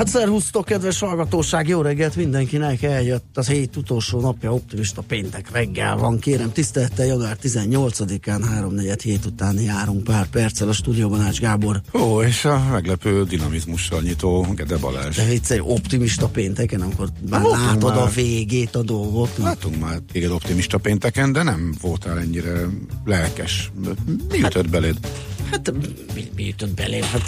Hát szervusztok, kedves hallgatóság, jó reggelt mindenkinek, eljött az hét utolsó napja, optimista péntek reggel van, kérem tisztelettel, január 18-án, 3 hét után járunk pár perccel a stúdióban Ács Gábor. Ó, és a meglepő dinamizmussal nyitó Gede Balázs. De viccelj, optimista pénteken, akkor már Voltunk látod már. a végét a dolgot. Látunk már téged optimista pénteken, de nem voltál ennyire lelkes. Mi jutott beléd? Hát mi, mi jutott belém? Hát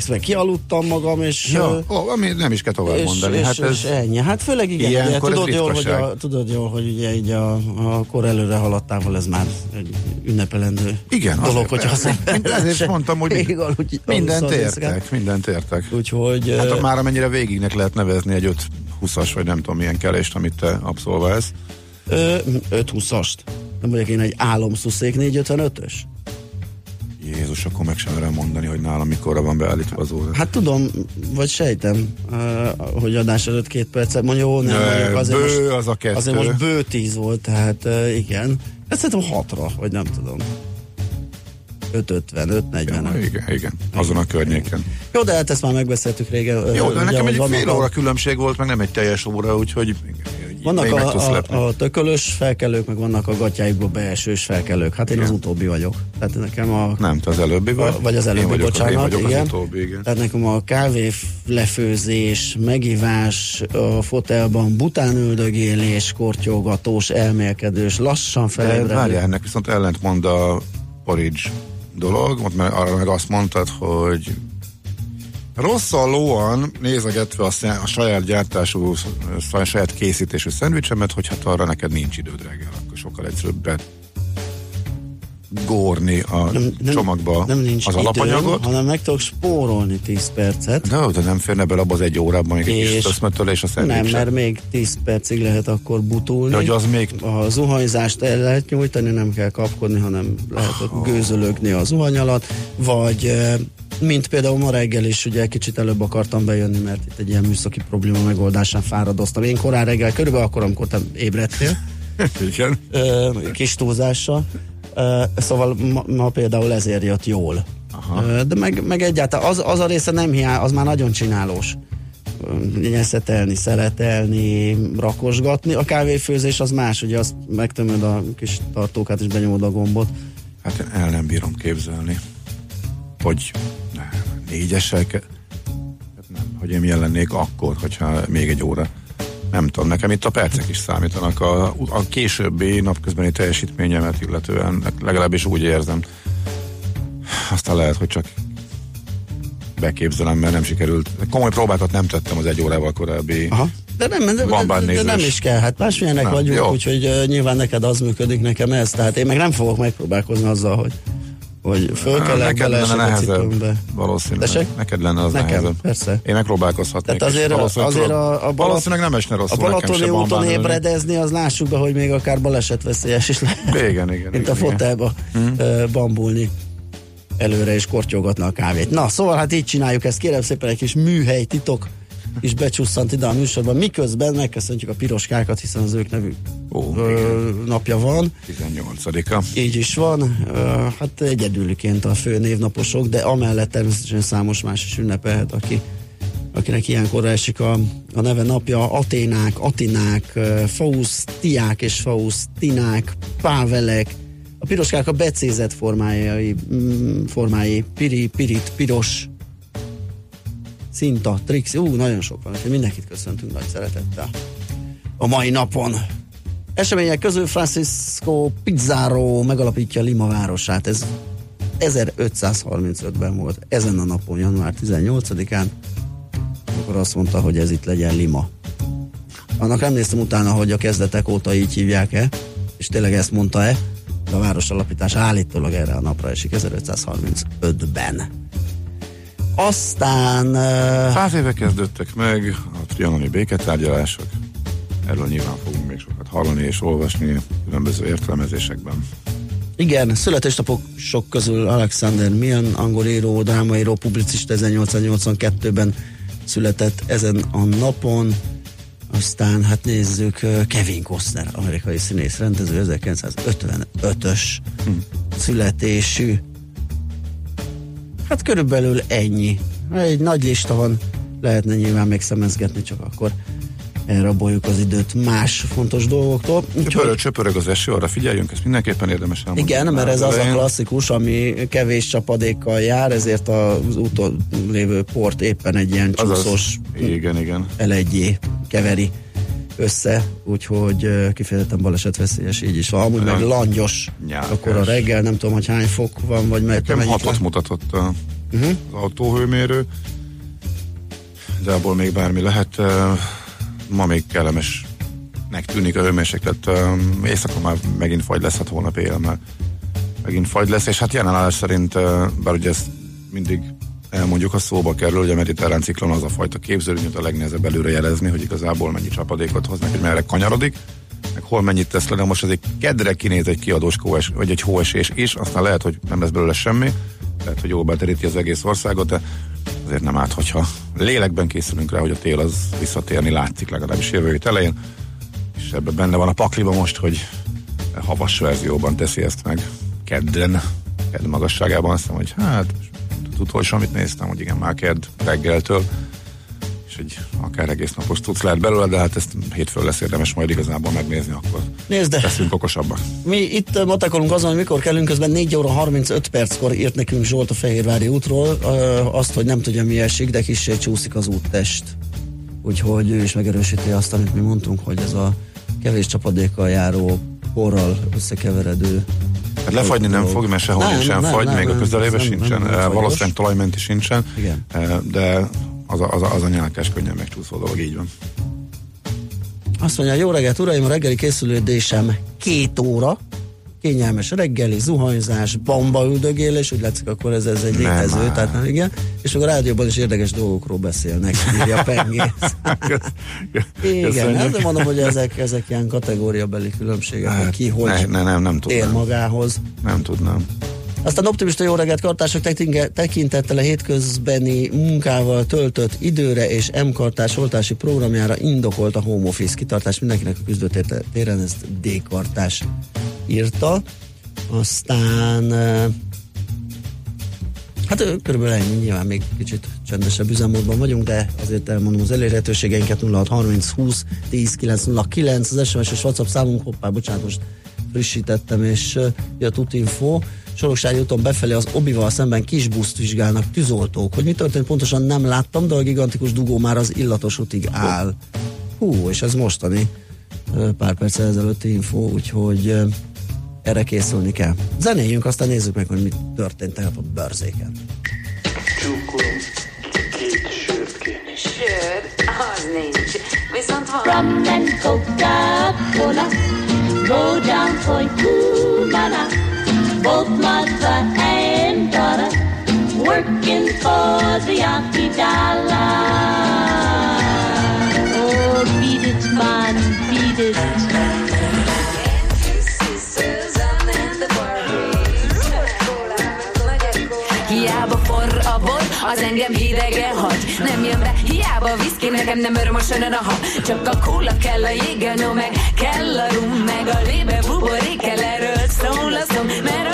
szépen, kialudtam magam, és... Ja, ó, ami nem is kell tovább és, mondani. és, hát ez, és ennyi. Hát főleg igen, ugye, tudod, jól, hogy a, tudod jól, hogy ugye így a, a kor előre haladtával ez már egy ünnepelendő igen, dolog, azért, hogyha ember ezért mondtam, hogy aludj- mindent értek, mindent értek. Úgyhogy... Hát már amennyire végignek lehet nevezni egy 5-20-as, vagy nem tudom milyen kelést, amit te abszolválsz. ö, 5-20-ast. Nem vagyok én egy álomszuszék 455-ös? Jézus, akkor meg sem merem mondani, hogy nálam mikorra van beállítva az óra. Hát tudom, vagy sejtem, ö, hogy adás előtt két percet, mondja, jó, nem Ö, mondjuk, azért bő most, az a kettő. azért most bő 10 volt, tehát ö, igen. Hát szerintem 6-ra, vagy nem tudom. 5-50, 5-40. Ja, igen, igen, azon a környéken. Jó, de hát ezt már megbeszéltük régen. Jó, de nekem egy fél óra különbség volt, meg nem egy teljes óra, úgyhogy Vannak a, a, a tökölös felkelők, meg vannak a gatyáikból beesős felkelők. Hát én az utóbbi vagyok. Tehát nekem a... Nem, te az előbbi vagy? Vagy az Én előbbi, vagyok, bocsánat, én vagyok igen. az utóbbi, igen. Tehát nekem a kávé lefőzés, megivás, a fotelban butánüldögélés, kortyogatós, elmélkedős, lassan felébredő. várjál, ennek viszont ellentmond a porridge dolog, ott meg, arra meg azt mondtad, hogy rosszallóan nézegetve a, szá- a saját gyártású, a saját készítésű szendvicsemet, hogy hát arra neked nincs időd reggel, akkor sokkal egyszerűbb górni a nem, csomagba nem nincs az időm, alapanyagot. hanem meg tudok spórolni 10 percet. De, de nem férne bele abba az egy órában még egy És- kis szöszmötől és a Nem, szendvicset. mert még 10 percig lehet akkor butulni. De hogy az még A zuhanyzást el lehet nyújtani, nem kell kapkodni, hanem lehet ott gőzölögni a zuhany alatt, vagy eh, mint például ma reggel is, ugye kicsit előbb akartam bejönni, mert itt egy ilyen műszaki probléma megoldásán fáradoztam. Én korán reggel, körülbelül akkor, amikor te ébredtél, igen. kis túlzással. Ö, Szóval ma, ma például ezért jött jól. Ö, De meg, meg egyáltalán az, az a része nem hiány, az már nagyon csinálós. Nyeszetelni, szeletelni, rakosgatni. A kávéfőzés az más, ugye azt megtömöd a kis tartókát és benyomod a gombot. Hát el nem bírom képzelni, hogy négyesek, hát nem, hogy én milyen lennék akkor, hogyha még egy óra. Nem tudom, nekem itt a percek is számítanak. A, a későbbi napközbeni teljesítményemet illetően legalábbis úgy érzem. Aztán lehet, hogy csak beképzelem, mert nem sikerült. Komoly próbákat nem tettem az egy órával korábbi. Aha. De nem, de, Van de, de, de nem is kell, hát másmilyenek Nem, vagyunk, jó. úgyhogy uh, nyilván neked az működik, nekem ez, tehát én meg nem fogok megpróbálkozni azzal, hogy hogy föl kell Neked lenne a nehezebb, valószínűleg. Tessék? Neked lenne az Nekem, nehezebb. persze. Én megpróbálkozhatnék. Tehát azért, valószínűleg azért a, a, Balat, valószínűleg nem esne a rosszul nekem Balatoni úton ébredezni, az lássuk be, hogy még akár balesetveszélyes is lehet. Igen, igen. Mint igen, a igen. fotelba ö, bambulni előre és kortyogatni a kávét. Na, szóval hát így csináljuk ezt. Kérem szépen egy kis műhely titok is becsusszant ide a műsorban, miközben megköszöntjük a piroskákat, hiszen az ők nevű Ó, ö, napja van. 18-a. Így is van. Ö, Hát egyedüliként a fő névnaposok, de amellett természetesen számos más is ünnepelhet, aki akinek ilyenkorra esik a, a neve napja, Aténák, Atinák, ö, Fausztiák és Fausztinák, Pávelek, a piroskák a becézett formái, mm, formái, piri, pirit, piros, Szinta, Trix, ú, nagyon sok van, úgyhogy mindenkit köszöntünk nagy szeretettel a mai napon. Események közül Francisco Pizzaro megalapítja Lima városát. Ez 1535-ben volt, ezen a napon, január 18-án, akkor azt mondta, hogy ez itt legyen Lima. Annak nem néztem utána, hogy a kezdetek óta így hívják-e, és tényleg ezt mondta-e, de a város alapítás állítólag erre a napra esik 1535-ben. Aztán... Száz éve kezdődtek meg a trianoni béketárgyalások. Erről nyilván fogunk még sokat hallani és olvasni különböző értelmezésekben. Igen, születésnapok sok közül Alexander Millen, angol író, drámaíró, publicista 1882-ben született ezen a napon. Aztán hát nézzük, Kevin Costner, amerikai színész, rendező, 1955-ös hm. születésű. Hát körülbelül ennyi. Egy nagy lista van, lehetne nyilván még szemezgetni, csak akkor elraboljuk az időt más fontos dolgoktól. Csöpörög, csöpörög az eső, arra figyeljünk, ezt mindenképpen érdemes elmondani. Igen, mert ez az a klasszikus, ami kevés csapadékkal jár, ezért az úton lévő port éppen egy ilyen csúszós igen, igen. elegyé keveri össze, úgyhogy kifejezetten balesetveszélyes így is. Amúgy meg langyos, Nyálkás. akkor a reggel nem tudom, hogy hány fok van, vagy mert Nekem hatot mutatott a, uh-huh. az autóhőmérő, de abból még bármi lehet ma még kellemesnek tűnik a hőmérséklet. Éjszaka már megint fagy lesz, hát holnap éjjel már megint fagy lesz, és hát jelenállás szerint, bár ugye ezt mindig elmondjuk, a szóba kerül, hogy a mediterrán ciklon az a fajta képzőrűnyöt a legnehezebb előre jelezni, hogy igazából mennyi csapadékot hoznak, hogy merre kanyarodik, meg hol mennyit tesz le, de most azért kedre kinéz egy kiadós hóes, vagy egy hóesés is, aztán lehet, hogy nem lesz belőle semmi, lehet, hogy jól beteríti az egész országot, de azért nem árt, hogyha lélekben készülünk rá, hogy a tél az visszatérni látszik legalábbis jövő hét elején, és ebben benne van a pakliba most, hogy havas verzióban teszi ezt meg kedden, kedd magasságában, azt mondom, hogy hát az utolsó, amit néztem, hogy igen, már kedd reggeltől, egy akár egész napos tudsz lehet belőle, de hát ezt hétfőn lesz érdemes majd igazából megnézni, akkor Nézd de. leszünk okosabbak. Mi itt matakolunk azon, hogy mikor kellünk, közben 4 óra 35 perckor írt nekünk Zsolt a Fehérvári útról, azt, hogy nem tudja mi esik, de kissé csúszik az úttest. Úgyhogy ő is megerősíti azt, amit mi mondtunk, hogy ez a kevés csapadékkal járó porral összekeveredő Hát lefagyni nem fog, mert sehol nincsen fagy, nem, még nem, a közelében sincsen, nem, nem valószínűleg talajmenti sincsen, Igen. de az a, az a, az a nyálkás könnyen megcsúszó dolog, így van. Azt mondja, jó reggelt, uraim, a reggeli készülődésem két óra, kényelmes reggeli, zuhanyzás, bamba üldögélés, úgy látszik, akkor ez, ez egy létező, tehát nem, igen, és akkor a rádióban is érdekes dolgokról beszélnek, írja Pengész. igen, hát mondom, hogy ezek, ezek ilyen kategóriabeli különbségek, hát, ki hogy ne, ne, nem, nem ér magához. Nem tudnám. Aztán optimista jó reggelt kartások tekintettel a hétközbeni munkával töltött időre és M-kartás oltási programjára indokolt a home office kitartás. Mindenkinek a küzdőtéren, ezt D-kartás írta. Aztán Hát körülbelül ennyi, nyilván még kicsit csendesebb üzemmódban vagyunk, de azért elmondom az elérhetőségeinket 0630 20 10 909, az SMS és WhatsApp számunk, hoppá, bocsánat, most frissítettem, és jött útinfo. Soroksári úton befelé az Obival szemben kis buszt vizsgálnak tűzoltók. Hogy mi történt pontosan nem láttam, de a gigantikus dugó már az illatos útig áll. Hú, és ez mostani pár perccel ezelőtti info, úgyhogy készülni kell. Zenéljünk, aztán nézzük meg, hogy mi történt tegnap a bőrzéken. Csókolom, két Sör, az nincs, viszont van. Rum and Coca-Cola, go down for cool, both mother and daughter working for the Yankee dollar. Az engem hidegen hagy. Nem jön be, hiába viszki, nekem nem örömösön a ha Csak a kóla kell a jégel, no meg kell a rum Meg a lébe buborék kell, erről szól a szom Mert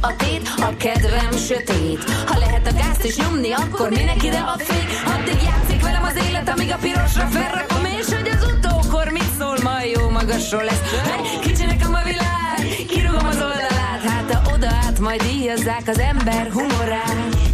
a tét, a kedvem sötét. Ha lehet a gázt is nyomni, akkor minek ide a fék? Addig játszik velem az élet, amíg a pirosra felrakom, és hogy az utókor mit szól, majd jó magasról lesz. Hey, kicsi nekem a világ, kirúgom az oldalát, hát a oda át majd díjazzák az ember humorát.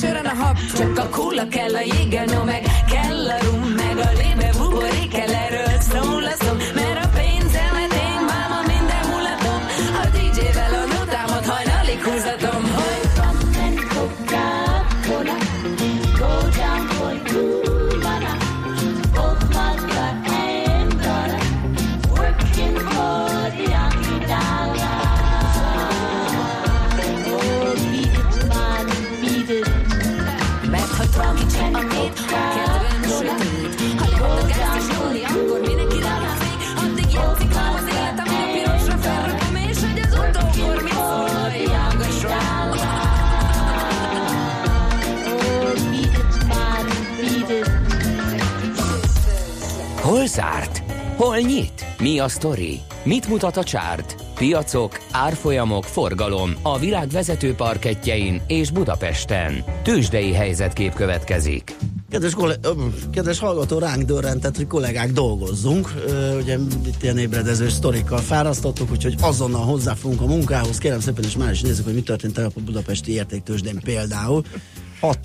Sörön a hab. Csak a kóla kell, a jéggel, no meg zárt? Hol nyit? Mi a sztori? Mit mutat a csárt? Piacok, árfolyamok, forgalom a világ vezető parketjein és Budapesten. Tősdei helyzetkép következik. Kedves, ö, kedves hallgató, ránk dörrentett, hogy kollégák dolgozzunk. Ö, ugye itt ilyen ébredező sztorikkal fárasztottuk, úgyhogy azonnal hozzáfogunk a munkához. Kérem szépen, és már is nézzük, hogy mi történt a budapesti értéktősdén például. 6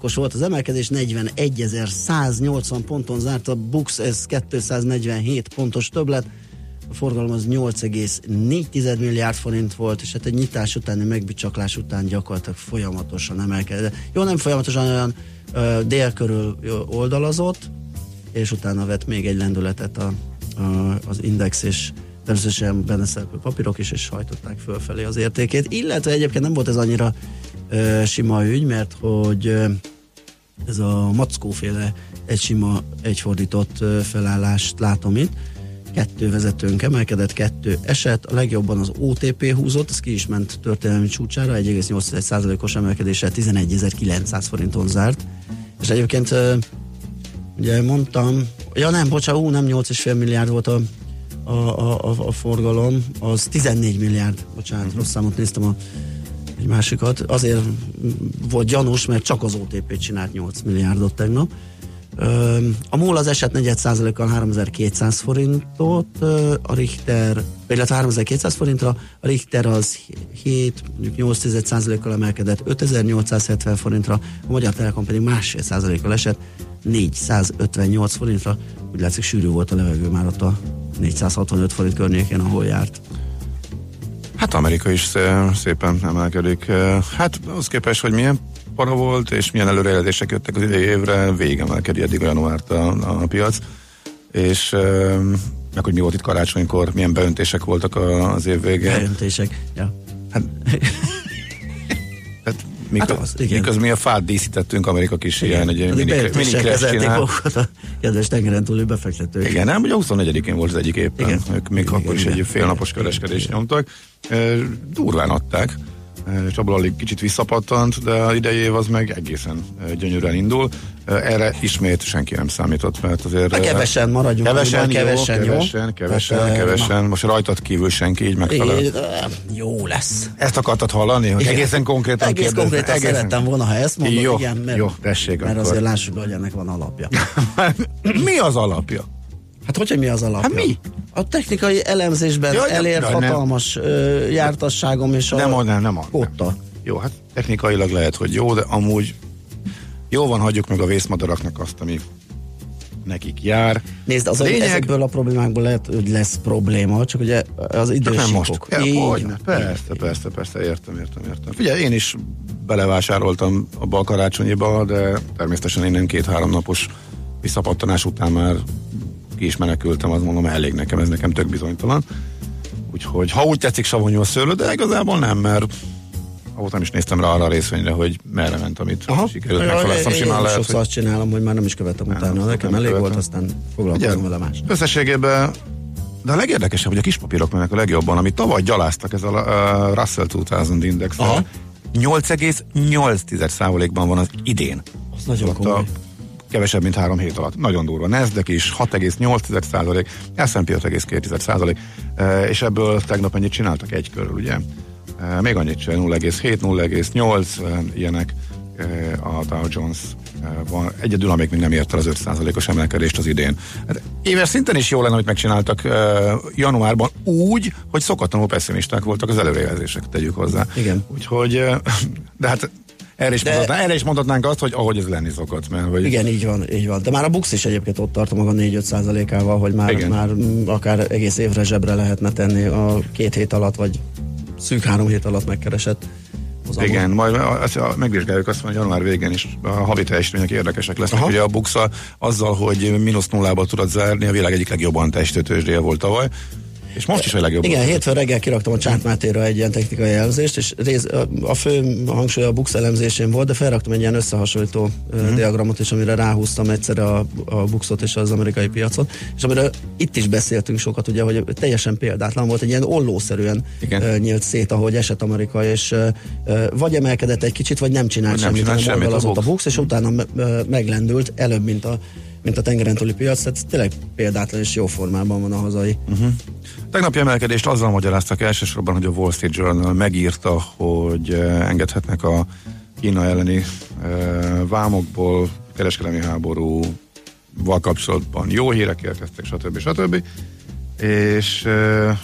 os volt az emelkedés, 41.180 ponton zárt a Bux, ez 247 pontos többlet, a forgalom az 8,4 milliárd forint volt, és hát egy nyitás utáni megbicsaklás után gyakorlatilag folyamatosan emelkedett. Jó, nem folyamatosan olyan ö, dél körül oldalazott, és utána vett még egy lendületet a, a, az index, és természetesen benne szereplő papírok is, és hajtották fölfelé az értékét. Illetve egyébként nem volt ez annyira ö, sima ügy, mert hogy ö, ez a mackóféle egy sima, egyfordított ö, felállást látom itt. Kettő vezetőnk emelkedett, kettő eset, a legjobban az OTP húzott, ez ki is ment történelmi csúcsára, 1,8%-os emelkedéssel 11.900 forinton zárt. És egyébként ugye mondtam, ja nem, bocsánat, ú, nem 8,5 milliárd volt a, a, a, a, a forgalom, az 14 milliárd, bocsánat, rossz számot néztem a egy másikat. Azért volt gyanús, mert csak az OTP csinált 8 milliárdot tegnap. A MOL az eset 4 kal 3200 forintot, a Richter, illetve 3200 forintra, a Richter az 7, mondjuk 8 kal emelkedett 5870 forintra, a Magyar Telekom pedig másfél százalékkal esett 458 forintra. Úgy látszik sűrű volt a levegő már ott a 465 forint környékén, ahol járt. Hát Amerika is szé- szépen emelkedik. Hát az képest, hogy milyen para volt, és milyen előrejelzések jöttek az idei évre, végemelkedi eddig januárt a, a piac, és ö, meg hogy mi volt itt karácsonykor, milyen beöntések voltak az év végén. Bejöntések. Ja. Hát, mikor, Hát az, igen. miközben mi a fát díszítettünk, Amerika kis ilyen, egy Addig mini, mini bejöntések crash kezelték csinál. magukat a kedves tengeren túli befektetők. Igen, nem, ugye 24-én volt az egyik éppen. Igen. Ők még Igen, akkor is igen. egy félnapos kereskedést nyomtak. E, Durván adták, és abból alig kicsit visszapattant, de a idei év az meg egészen e, gyönyörűen indul. E, Erre ismét senki nem számított, mert azért... Hát kevesen maradjunk, Kevesen, jó, kevesen, jó. kevesen, kevesen, Hát, e, kevesen. Most rajtad kívül senki így megfelel. É, jó lesz. Ezt akartad hallani? Hogy Igen. egészen konkrétan Egész kérdezte? konkrétan Egészen- szerettem volna, ha ezt mondod, Jó, igen, mert, jó, tessék mert akkor. azért lássuk, hogy ennek van alapja. mi az alapja? Hát hogy, hogy mi az alapja? Hát mi? A technikai elemzésben Jaj, nem, nem. hatalmas ö, jártasságom és a Nem, nem, nem, nem. kotta. Jó, hát technikailag lehet, hogy jó, de amúgy jó van, hagyjuk meg a vészmadaraknak azt, ami nekik jár. Nézd, az Lényeg... ezekből a problémákból lehet, hogy lesz probléma, csak ugye az idős nem most. Ja, hogy persze, persze, persze, értem, értem, értem. Figyelj, én is belevásároltam abba a karácsonyiba, de természetesen innen két-három napos visszapattanás után már ki is menekültem, azt mondom, elég nekem, ez nekem tök bizonytalan. Úgyhogy ha úgy tetszik savanyú a szőlő, de igazából nem, mert ahhoz nem is néztem rá arra a részvényre, hogy merre ment, amit Aha. sikerült ja, megfeleztem simán lehet. Sokszor hogy... azt csinálom, hogy már nem is követem nem, utána. Nekem elég követem. volt, aztán foglalkozom vele más. Összességében de a legérdekesebb, hogy a kispapírok mennek a legjobban, amit tavaly gyaláztak, ez a uh, Russell 2000 Index. 8,8%-ban van az idén. Az nagyon komoly kevesebb, mint három hét alatt. Nagyon durva. Nasdaq is 6,8 százalék, S&P 5,2 százalék, e, és ebből tegnap ennyit csináltak egy körül, ugye? E, még annyit sem, 0,7, 0,8 e, ilyenek a Dow Jones van egyedül, amíg még nem ért el az 5%-os emelkedést az idén. Hát éves szinten is jó lenne, hogy megcsináltak januárban úgy, hogy szokatlanul pessimisták voltak az előrejelzések, tegyük hozzá. Igen. Úgyhogy, de hát erre is, De... mondhatnánk, erre is mondhatnánk azt, hogy ahogy ez lenni szokott. Mert, hogy... Igen, így van, így van. De már a Bux is egyébként ott tart maga 4-5 százalékával, hogy már, már akár egész évre zsebre lehetne tenni a két hét alatt, vagy szűk három hét alatt megkeresett az Igen, majd azt, megvizsgáljuk azt, hogy január végén is a havi teljesítmények érdekesek lesznek. Aha. Ugye a Buxa azzal, hogy mínusz nullába tudod zárni, a világ egyik legjobban teljesítő volt tavaly. És most is a legjobb. Igen, hétfőn reggel kiraktam a Csárt egy ilyen technikai elemzést, és rész, a fő hangsúly a Bux elemzésén volt, de felraktam egy ilyen összehasonlító uh-huh. diagramot is, amire ráhúztam egyszerre a, a Buxot és az amerikai piacot, és amire itt is beszéltünk sokat, ugye, hogy teljesen példátlan volt, egy ilyen ollószerűen Igen. nyílt szét, ahogy esett Amerika, és vagy emelkedett egy kicsit, vagy nem csinált nem semmit, hanem semmit a, a Bux, és utána meglendült előbb, mint a mint a tengeren túli piac, tehát tényleg példátlan és jó formában van a hazai. Uh-huh. Tegnapi emelkedést azzal magyaráztak elsősorban, hogy a Wall Street Journal megírta, hogy eh, engedhetnek a Kína elleni uh, vámokból, kereskedelmi háborúval kapcsolatban jó hírek érkeztek, stb. stb. És uh,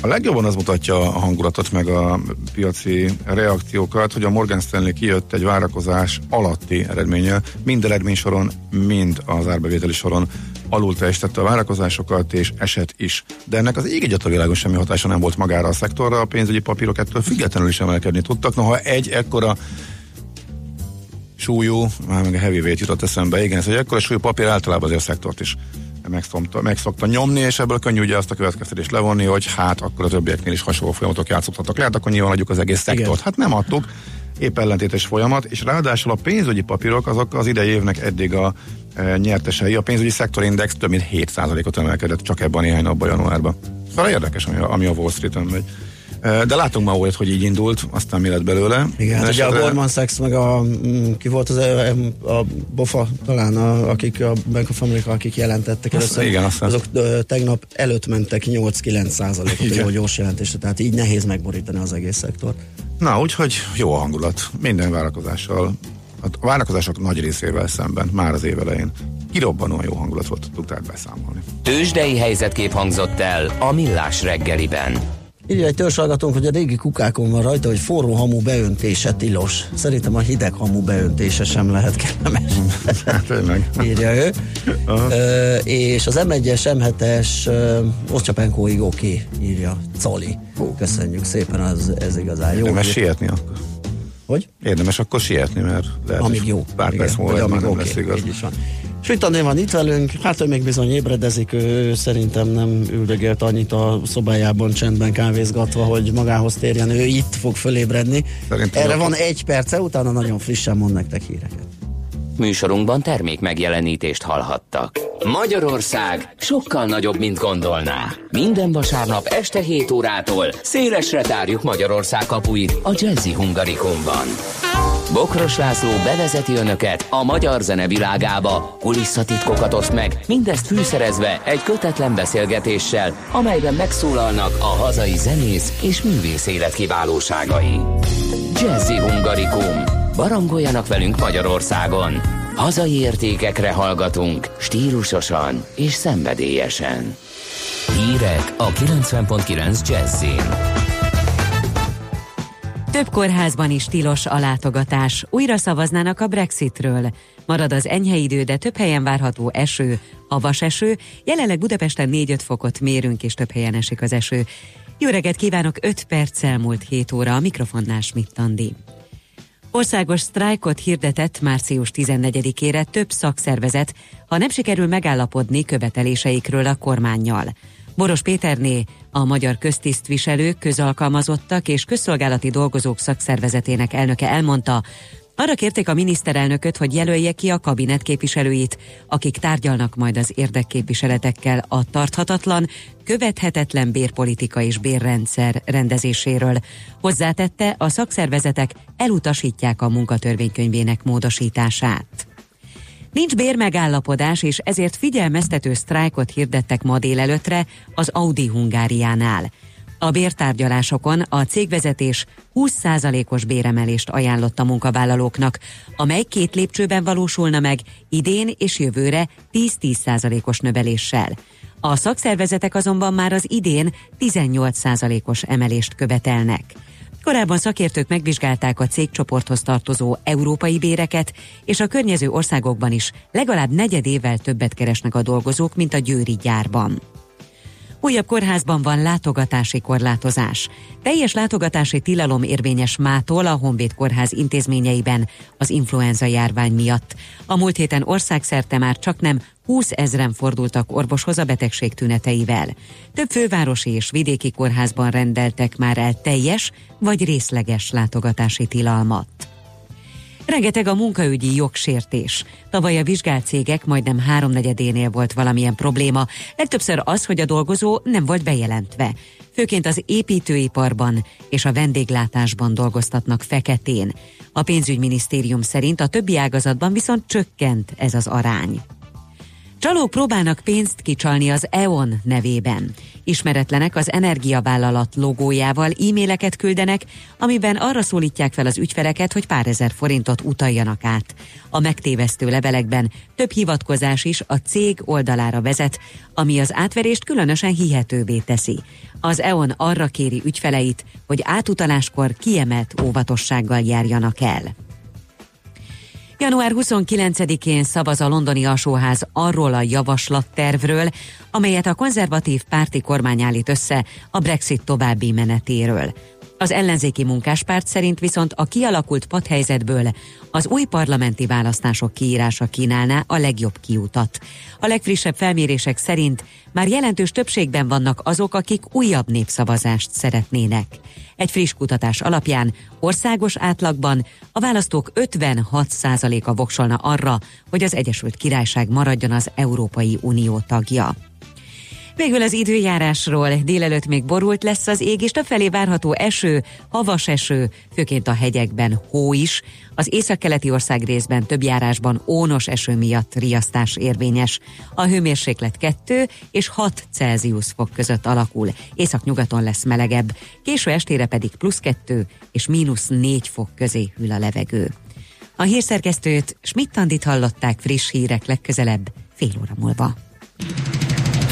a legjobban az mutatja a hangulatot, meg a piaci reakciókat, hogy a Morgan Stanley kijött egy várakozás alatti eredménye, mind eredménysoron, mind az árbevételi soron alul teljesítette a várakozásokat, és eset is. De ennek az ég egyet a világon semmi hatása nem volt magára a szektorra, a pénzügyi papírok ettől függetlenül is emelkedni tudtak. Noha egy ekkora súlyú, már meg a heavyweight jutott eszembe, igen, ez egy ekkora súlyú papír általában azért a szektort is megszokta, megszokta nyomni, és ebből könnyű ugye azt a következtetést levonni, hogy hát akkor a többieknél is hasonló folyamatok játszottak. Lehet, akkor nyilván adjuk az egész szektort. Igen. Hát nem adtuk, épp ellentétes folyamat, és ráadásul a pénzügyi papírok azok az idei évnek eddig a e, nyertesei. A pénzügyi szektorindex több mint 7%-ot emelkedett csak ebben a néhány napban januárban. Szóval érdekes, ami a, ami a Wall Street-en megy. De látunk ma olyat, hogy így indult, aztán mi lett belőle. Igen, hát ugye a Goldman Sachs, meg a, mm, ki volt az, a BOFA talán, a, akik a Bank of America, akik jelentettek először, igen, aztán. azok tegnap előtt mentek 8-9 százalékot a gyors jelentésre, tehát így nehéz megborítani az egész szektort. Na, úgyhogy jó a hangulat, minden várakozással a várakozások nagy részével szemben már az év elején kirobbanóan jó hangulat volt, tudták beszámolni. Tőzsdei helyzetkép hangzott el a Millás reggeliben. Írja egy törzsalgatónk, hogy a régi kukákon van rajta, hogy forró hamu beöntése tilos. Szerintem a hideg hamu beöntése sem lehet kellemes. Hát, Írja ő. Ö, és az M1-es, M7-es Oszcsapenkóig oké, írja Cali. Köszönjük szépen, az, ez igazán jó. Érdemes sietni akkor. Hogy? Érdemes akkor sietni, mert lehet, amíg jó. pár perc múlva már nem okay. lesz igaz. Így is van. Sütandé van itt velünk, hát ő még bizony ébredezik, ő szerintem nem üldögélt annyit a szobájában csendben kávézgatva, hogy magához térjen, ő itt fog fölébredni. Szerintem Erre van egy perce, utána nagyon frissen mond nektek híreket. Műsorunkban termék megjelenítést hallhattak. Magyarország sokkal nagyobb, mint gondolná. Minden vasárnap este 7 órától szélesre tárjuk Magyarország kapuit a Jazzy Hungarikumban. Bokros László bevezeti önöket a magyar zene világába, kulisszatitkokat oszt meg, mindezt fűszerezve egy kötetlen beszélgetéssel, amelyben megszólalnak a hazai zenész és művész élet kiválóságai. Jazzy Hungarikum. Barangoljanak velünk Magyarországon. Hazai értékekre hallgatunk, stílusosan és szenvedélyesen. Hírek a 90.9 Jazzin. Több kórházban is tilos a látogatás. Újra szavaznának a Brexitről. Marad az enyhe idő, de több helyen várható eső, havas eső. Jelenleg Budapesten 4-5 fokot mérünk, és több helyen esik az eső. Jó reggelt kívánok, 5 perc elmúlt 7 óra, a mikrofonnál Schmidt Andi. Országos sztrájkot hirdetett március 14-ére több szakszervezet, ha nem sikerül megállapodni követeléseikről a kormányjal. Boros Péterné, a Magyar Köztisztviselők, Közalkalmazottak és Közszolgálati Dolgozók Szakszervezetének elnöke elmondta, arra kérték a miniszterelnököt, hogy jelölje ki a kabinet képviselőit, akik tárgyalnak majd az érdekképviseletekkel a tarthatatlan, követhetetlen bérpolitika és bérrendszer rendezéséről. Hozzátette, a szakszervezetek elutasítják a munkatörvénykönyvének módosítását. Nincs bérmegállapodás, és ezért figyelmeztető sztrájkot hirdettek ma délelőttre az Audi Hungáriánál. A bértárgyalásokon a cégvezetés 20%-os béremelést ajánlott a munkavállalóknak, amely két lépcsőben valósulna meg idén és jövőre 10-10%-os növeléssel. A szakszervezetek azonban már az idén 18%-os emelést követelnek. Korábban szakértők megvizsgálták a cégcsoporthoz tartozó európai béreket, és a környező országokban is legalább negyedével többet keresnek a dolgozók, mint a győri gyárban. Újabb kórházban van látogatási korlátozás. Teljes látogatási tilalom érvényes mától a Honvéd Kórház intézményeiben az influenza járvány miatt. A múlt héten országszerte már csak nem 20 ezren fordultak orvoshoz a betegség tüneteivel. Több fővárosi és vidéki kórházban rendeltek már el teljes vagy részleges látogatási tilalmat. Rengeteg a munkaügyi jogsértés. Tavaly a vizsgált cégek majdnem háromnegyedénél volt valamilyen probléma, legtöbbször az, hogy a dolgozó nem volt bejelentve. Főként az építőiparban és a vendéglátásban dolgoztatnak feketén. A pénzügyminisztérium szerint a többi ágazatban viszont csökkent ez az arány. Csalók próbálnak pénzt kicsalni az EON nevében. Ismeretlenek az energiavállalat logójával e-maileket küldenek, amiben arra szólítják fel az ügyfeleket, hogy pár ezer forintot utaljanak át. A megtévesztő levelekben több hivatkozás is a cég oldalára vezet, ami az átverést különösen hihetővé teszi. Az EON arra kéri ügyfeleit, hogy átutaláskor kiemelt óvatossággal járjanak el. Január 29-én szavaz a londoni alsóház arról a javaslattervről, amelyet a konzervatív párti kormány állít össze a Brexit további menetéről. Az ellenzéki munkáspárt szerint viszont a kialakult padhelyzetből az új parlamenti választások kiírása kínálná a legjobb kiutat. A legfrissebb felmérések szerint már jelentős többségben vannak azok, akik újabb népszavazást szeretnének. Egy friss kutatás alapján országos átlagban a választók 56%-a voksolna arra, hogy az Egyesült Királyság maradjon az Európai Unió tagja. Végül az időjárásról délelőtt még borult lesz az ég, és felé várható eső, havas eső, főként a hegyekben hó is. Az északkeleti ország részben több járásban ónos eső miatt riasztás érvényes. A hőmérséklet 2 és 6 Celsius fok között alakul. Északnyugaton lesz melegebb, késő estére pedig plusz 2 és mínusz 4 fok közé hűl a levegő. A hírszerkesztőt Schmidt-Tandit hallották friss hírek legközelebb fél óra múlva.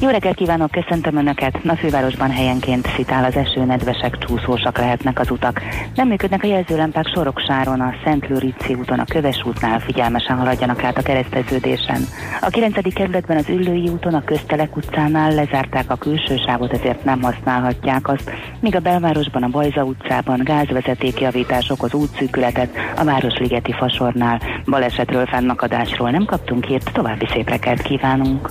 Jó reggelt kívánok, köszöntöm Önöket! A fővárosban helyenként szitál az eső, nedvesek, csúszósak lehetnek az utak. Nem működnek a jelzőlámpák Soroksáron, a Szent Lőrici úton, a Köves útnál figyelmesen haladjanak át a kereszteződésen. A 9. kerületben az Üllői úton, a Köztelek utcánál lezárták a külső sávot, ezért nem használhatják azt, míg a belvárosban, a Bajza utcában gázvezetékjavítások az útszűkületet, a Városligeti fasornál balesetről, fennakadásról nem kaptunk hírt, további szép kívánunk!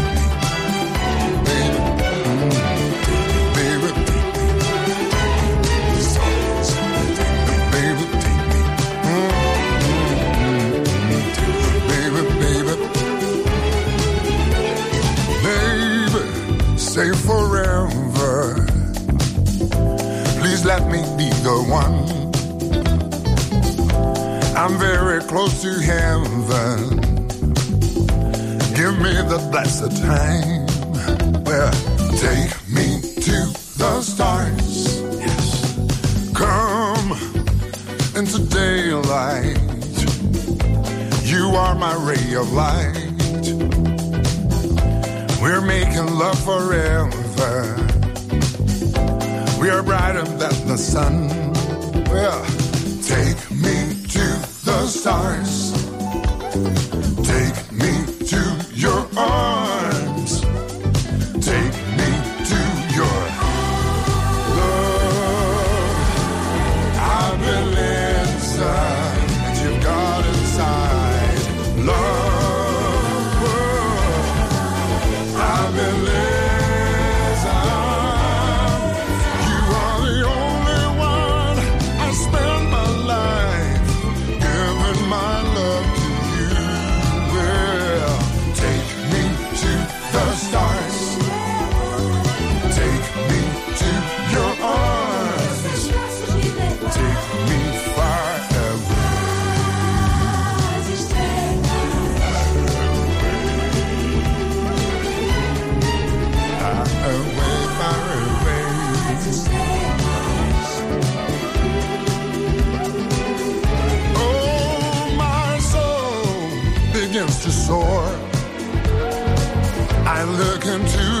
Let me be the one. I'm very close to heaven. Give me the blessed time where Take me to the stars. Yes. Come into daylight. You are my ray of light. We're making love forever. We are brighter than the sun. Well, take me to the stars. Take I look into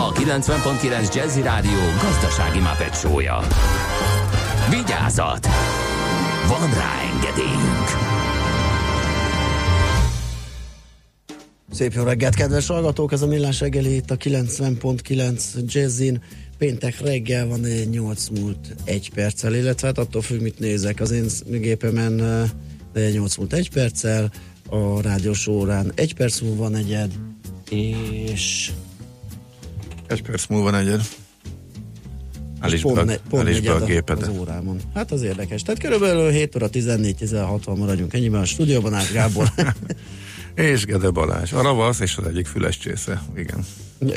a 90.9 Jazzy Rádió gazdasági mapetsója. Vigyázat! Van rá engedélyünk! Szép jó reggelt, kedves hallgatók! Ez a Millás reggeli itt a 90.9 Jazzin. Péntek reggel van egy 8 múlt egy perccel, illetve hát attól függ, mit nézek. Az én gépemen de 8 múlt egy perccel, a rádiós órán egy perc múlva negyed, és Egy perc múlva negyed. Állítsd pont, be, ne, pont be a az gépedet. órámon. Hát az érdekes. Tehát körülbelül 7 óra 14-16-ban maradjunk ennyiben a stúdióban, Ács Gábor. És Gede Balázs. A ravasz és az egyik füles csésze. Igen.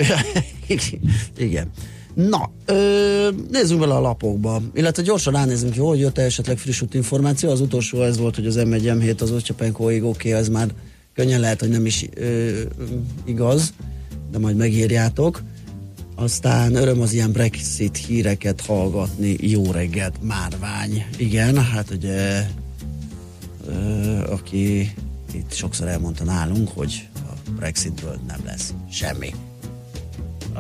Igen. Na, ö, nézzünk bele a lapokba, illetve gyorsan ránézzünk, jó, hogy jött esetleg frissült információ. Az utolsó ez volt, hogy az M1 M7 az Ocsapenkóig oké, okay, ez már könnyen lehet, hogy nem is ö, igaz, de majd megírjátok. Aztán öröm az ilyen Brexit híreket hallgatni. Jó reggelt, márvány. Igen, hát ugye, aki itt sokszor elmondta nálunk, hogy a Brexitből nem lesz semmi.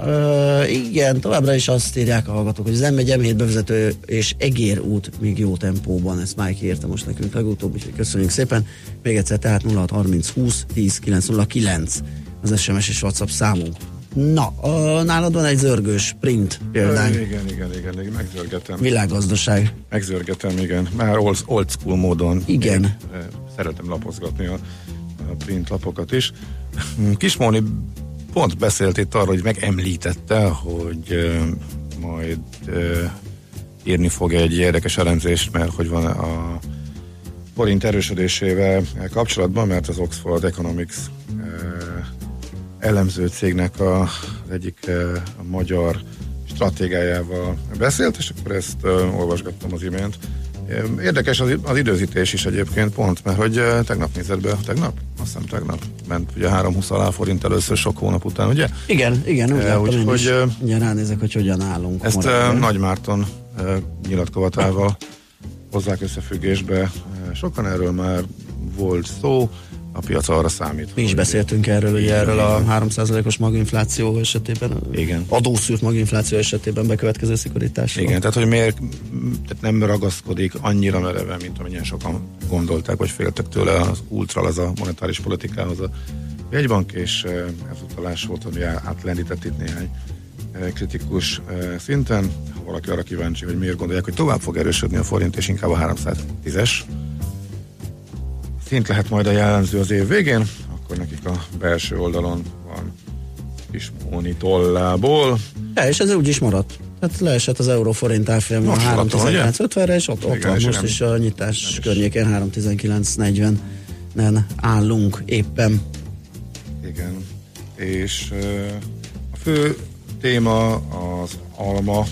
Ö, igen, továbbra is azt írják a hallgatók, hogy az M1 M7 bevezető és Egér út még jó tempóban, ezt Mike írta most nekünk legutóbb, úgyhogy köszönjük szépen. Még egyszer, tehát 0630 20 10 909 az SMS és WhatsApp számunk. Na, ö, nálad van egy zörgős print példány. Igen, igen, igen, igen, megzörgetem. Világgazdaság. Megzörgetem, igen. Már old, old school módon. Igen. Én, eh, szeretem lapozgatni a, a print lapokat is. Kismóni pont beszélt itt arról, hogy megemlítette, hogy uh, majd uh, írni fog egy érdekes elemzést, mert hogy van a forint erősödésével kapcsolatban, mert az Oxford Economics elemző cégnek a, az egyik uh, a magyar stratégiájával beszélt, és akkor ezt uh, olvasgattam az imént. Érdekes az, az időzítés is egyébként pont, mert hogy uh, tegnap nézett be, tegnap? Azt hiszem tegnap ment ugye 320 alá forint először sok hónap után, ugye? Igen, igen, úgy Eh, én úgyhogy, is. eh, Ugye ránézek, hogy hogyan állunk. Ezt uh, Nagy Márton uh, nyilatkovatával hozzák összefüggésbe. Uh, sokan erről már volt szó, a piac arra számít. Mi is hogy- beszéltünk erről, Igen, erről a igen. 3%-os maginfláció esetében, Igen. adószűrt maginfláció esetében bekövetkező szigorításról. Igen, tehát hogy miért tehát nem ragaszkodik annyira mereven, mint amennyien sokan gondolták, vagy féltek tőle az ultra, az a monetáris politikához a jegybank, és ez utalás volt, ami átlendített itt néhány kritikus szinten. Ha valaki arra kíváncsi, hogy miért gondolják, hogy tovább fog erősödni a forint, és inkább a 310-es szint lehet majd a jellemző az év végén, akkor nekik a belső oldalon van kis Móni tollából. Ja, és ez úgy is maradt. Tehát leesett az euróforint árfolyam a Most maradt, ugye? 319.50-re, és ott, ott van most is a nyitás környékén 319.40-nen állunk éppen. Igen. És a fő téma az alma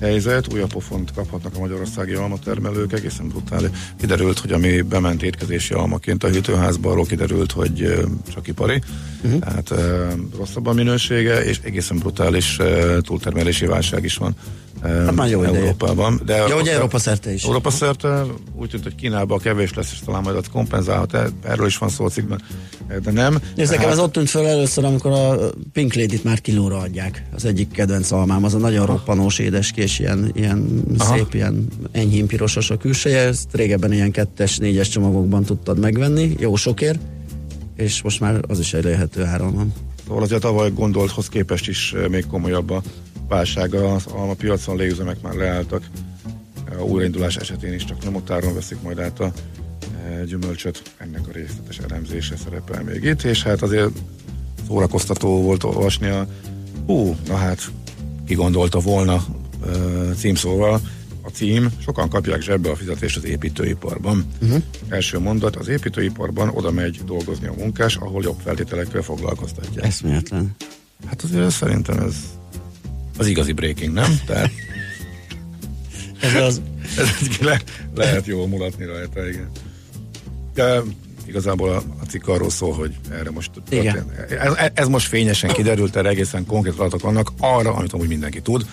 helyzet, újabb pofont kaphatnak a magyarországi almatermelők, egészen brutális. Kiderült, hogy ami bement étkezési almaként a hűtőházba, arról kiderült, hogy csak ipari, uh-huh. tehát rosszabb a minősége, és egészen brutális túltermelési válság is van Hát már jó ideje. Európában. De Ja, hogy Európa szerte is. Európa szerte úgy tűnt, hogy Kínában kevés lesz, és talán majd ott kompenzálhat, e- erről is van szó a cikkben, de nem. Nekem Hát- ez ott tűnt föl először, amikor a Pink Lady-t már kilóra adják. Az egyik kedvenc almám, az a nagyon roppanós édeskés, ilyen, ilyen Aha. szép, ilyen enyhén pirosos a külseje. Ezt régebben ilyen kettes, négyes csomagokban tudtad megvenni, jó sokért, és most már az is egy lehető áron van. Szóval azért a tavaly gondolthoz képest is eh, még komolyabb a válság az alma piacon, légüzemek már leálltak. A újraindulás esetén is csak nyomotáron veszik majd át a eh, gyümölcsöt. Ennek a részletes elemzése szerepel még itt, és hát azért szórakoztató volt olvasni a hú, na hát ki gondolta volna címszóval a cím, sokan kapják zsebbe a fizetést az építőiparban. Uh-huh. Első mondat, az építőiparban oda megy dolgozni a munkás, ahol jobb feltételekkel foglalkoztatják. Eszméletlen. Hát azért szerintem ez az igazi breaking, nem? Tehát Ez az, ez le, lehet jól mulatni rajta, igen. De igazából a, a cikk arról szól, hogy erre most Igen. Ez, ez most fényesen kiderült, erre egészen konkrét adatok vannak arra, amit amúgy mindenki tud,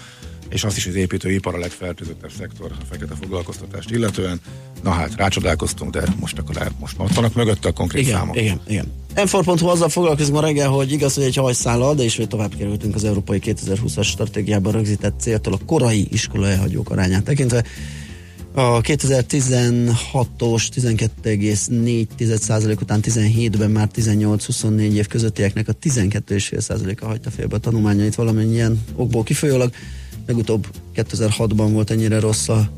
és azt is, hogy az építőipar a legfertőzöttebb szektor a fekete foglalkoztatást illetően. Na hát, rácsodálkoztunk, de most akkor lehet, most már ott vannak mögötte a konkrét igen, számok. igen, igen. M4.hu azzal foglalkozik ma reggel, hogy igaz, hogy egy hajszállal, de ismét tovább kerültünk az Európai 2020-as stratégiában rögzített céltól a korai iskola elhagyók arányát tekintve. A 2016-os 12,4% után 17-ben már 18-24 év közöttieknek a 12,5%-a hagyta félbe a tanulmányait valamennyien okból kifolyólag. Legutóbb 2006-ban volt ennyire rossz a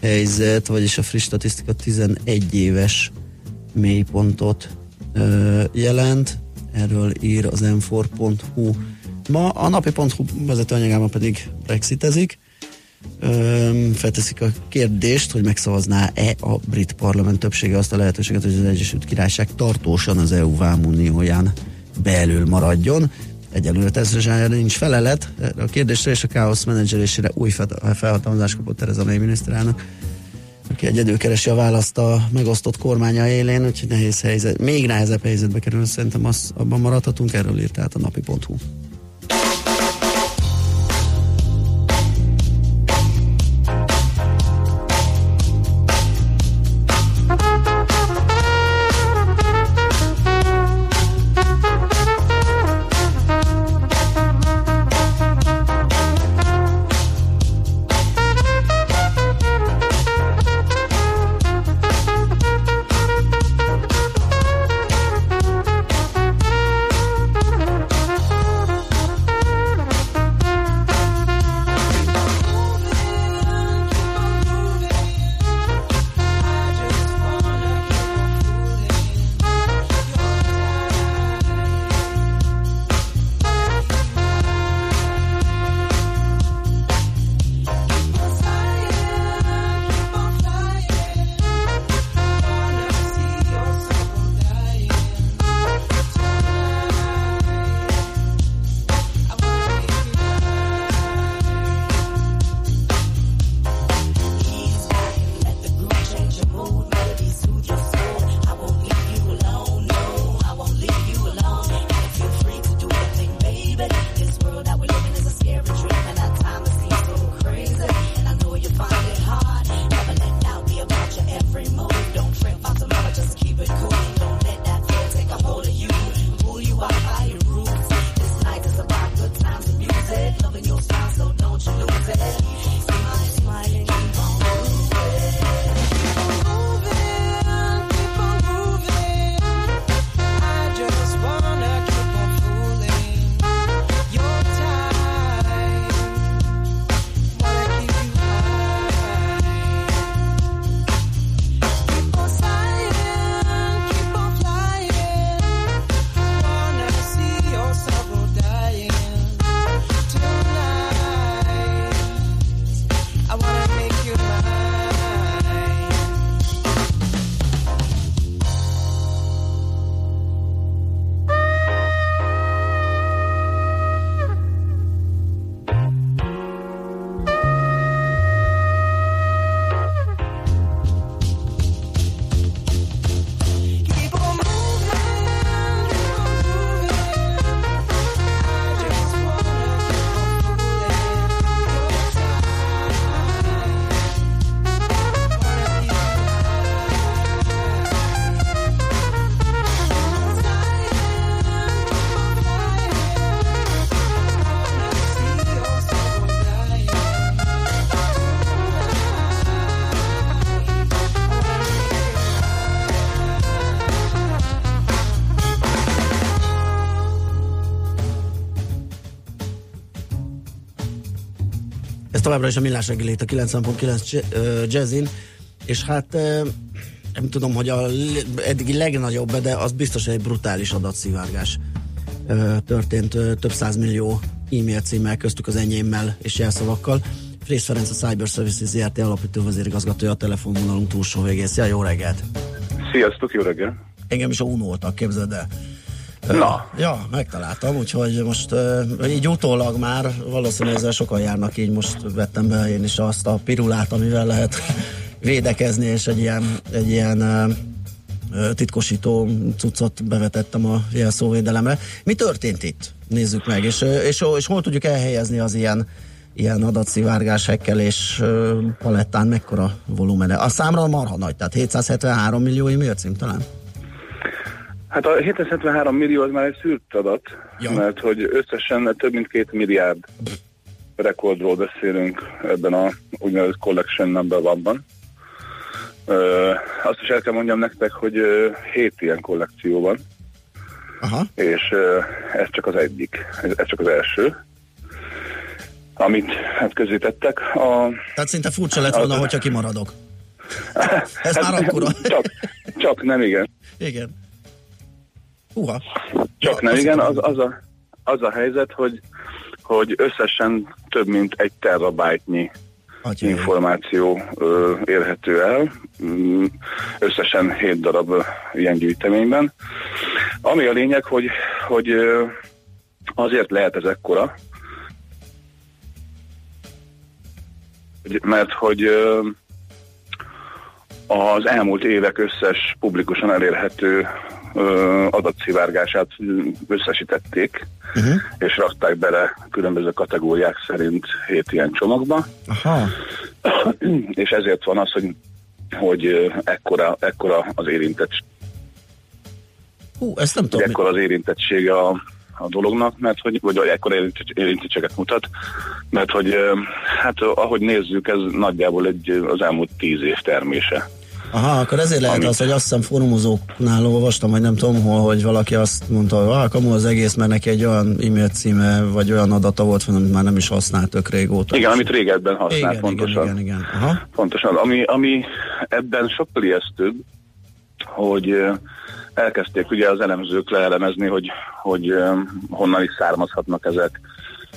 helyzet, vagyis a friss statisztika 11 éves mélypontot ö, jelent. Erről ír az m4.hu. Ma a napi.hu vezetőanyagában pedig brexitezik. Öm, felteszik a kérdést, hogy megszavazná-e a brit parlament többsége azt a lehetőséget, hogy az Egyesült Királyság tartósan az EU vámunióján belül maradjon. Egyelőre erre nincs felelet a kérdésre, és a káosz menedzselésére új fel- felhatalmazást kapott Tereza May miniszterelnök, aki egyedül keresi a választ a megosztott kormánya élén, úgyhogy nehéz helyzet, még nehezebb helyzetbe kerül, szerintem az, abban maradhatunk, erről írt át a napi.hu. továbbra is a millás reggeli itt a 90.9 J- ö, Jazzin, és hát nem tudom, hogy a eddigi legnagyobb, de az biztos egy brutális adatszivárgás történt több százmillió e-mail címmel, köztük az enyémmel és jelszavakkal. Frész Ferenc a Cyber Services ZRT alapító vezérigazgatója a telefonvonalunk túlsó végén. Szia, jó reggelt! Sziasztok, jó reggel! Engem is unóoltak, képzeld el. Na. Ja, megtaláltam, úgyhogy most így utólag már valószínűleg ezzel sokan járnak, így most vettem be én is azt a pirulát, amivel lehet védekezni, és egy ilyen, egy ilyen titkosító cuccot bevetettem a jelszóvédelemre. Mi történt itt? Nézzük meg, és, és, és hol tudjuk elhelyezni az ilyen ilyen adatszivárgás, hekkelés palettán mekkora volumene? A számra marha nagy, tehát 773 millió e-mail cím talán? Hát a 773 millió az már egy szűrt adat, Ja. mert hogy összesen több mint két milliárd rekordról beszélünk ebben a úgynevezett collection number one-ban. Ö, azt is el kell mondjam nektek, hogy ö, hét ilyen kollekció van, Aha. és ö, ez csak az egyik, ez, ez csak az első, amit hát közítettek. A, Tehát szinte furcsa lett volna, Az- hogyha kimaradok. Ez Hát, már akkora. Csak, csak nem igen. Igen. Húha. Csak Ja, nem, igen, az, az, a, az a helyzet, hogy, hogy összesen több mint egy terabájtnyi Atyai. információ ö, érhető el, Mm, összesen 7 darab ö, ilyen gyűjteményben. Ami a lényeg, hogy, hogy ö, azért lehet ez ekkora, mert hogy ö, az elmúlt évek összes publikusan elérhető adatszivárgását összesítették, Uh-huh. és rakták bele különböző kategóriák szerint hét ilyen csomagba, Aha. és ezért van az, hogy, hogy ekkora, ekkora az érintett, Hú, ezt nem tudom. ekkora az érintettsége a, a dolognak, mert hogy, vagy ekkora érintett- érintettséget mutat, mert hogy hát ahogy nézzük, ez nagyjából egy az elmúlt tíz év termése. Aha, akkor ezért lehet Amit- az, hogy azt hiszem fórumozóknál olvastam, vagy nem tudom hol, hogy valaki azt mondta, hogy ah, kamu az egész, mert neki egy olyan e-mail címe, vagy olyan adata volt, amit már nem is használt tök régóta. Igen, amit régebben használt igen, pontosan. igen, igen, igen. Aha. Pontosan. Ami, ami ebben sokkal ijesztőbb, hogy elkezdték ugye az elemzők leelemezni, hogy, hogy honnan is származhatnak ezek,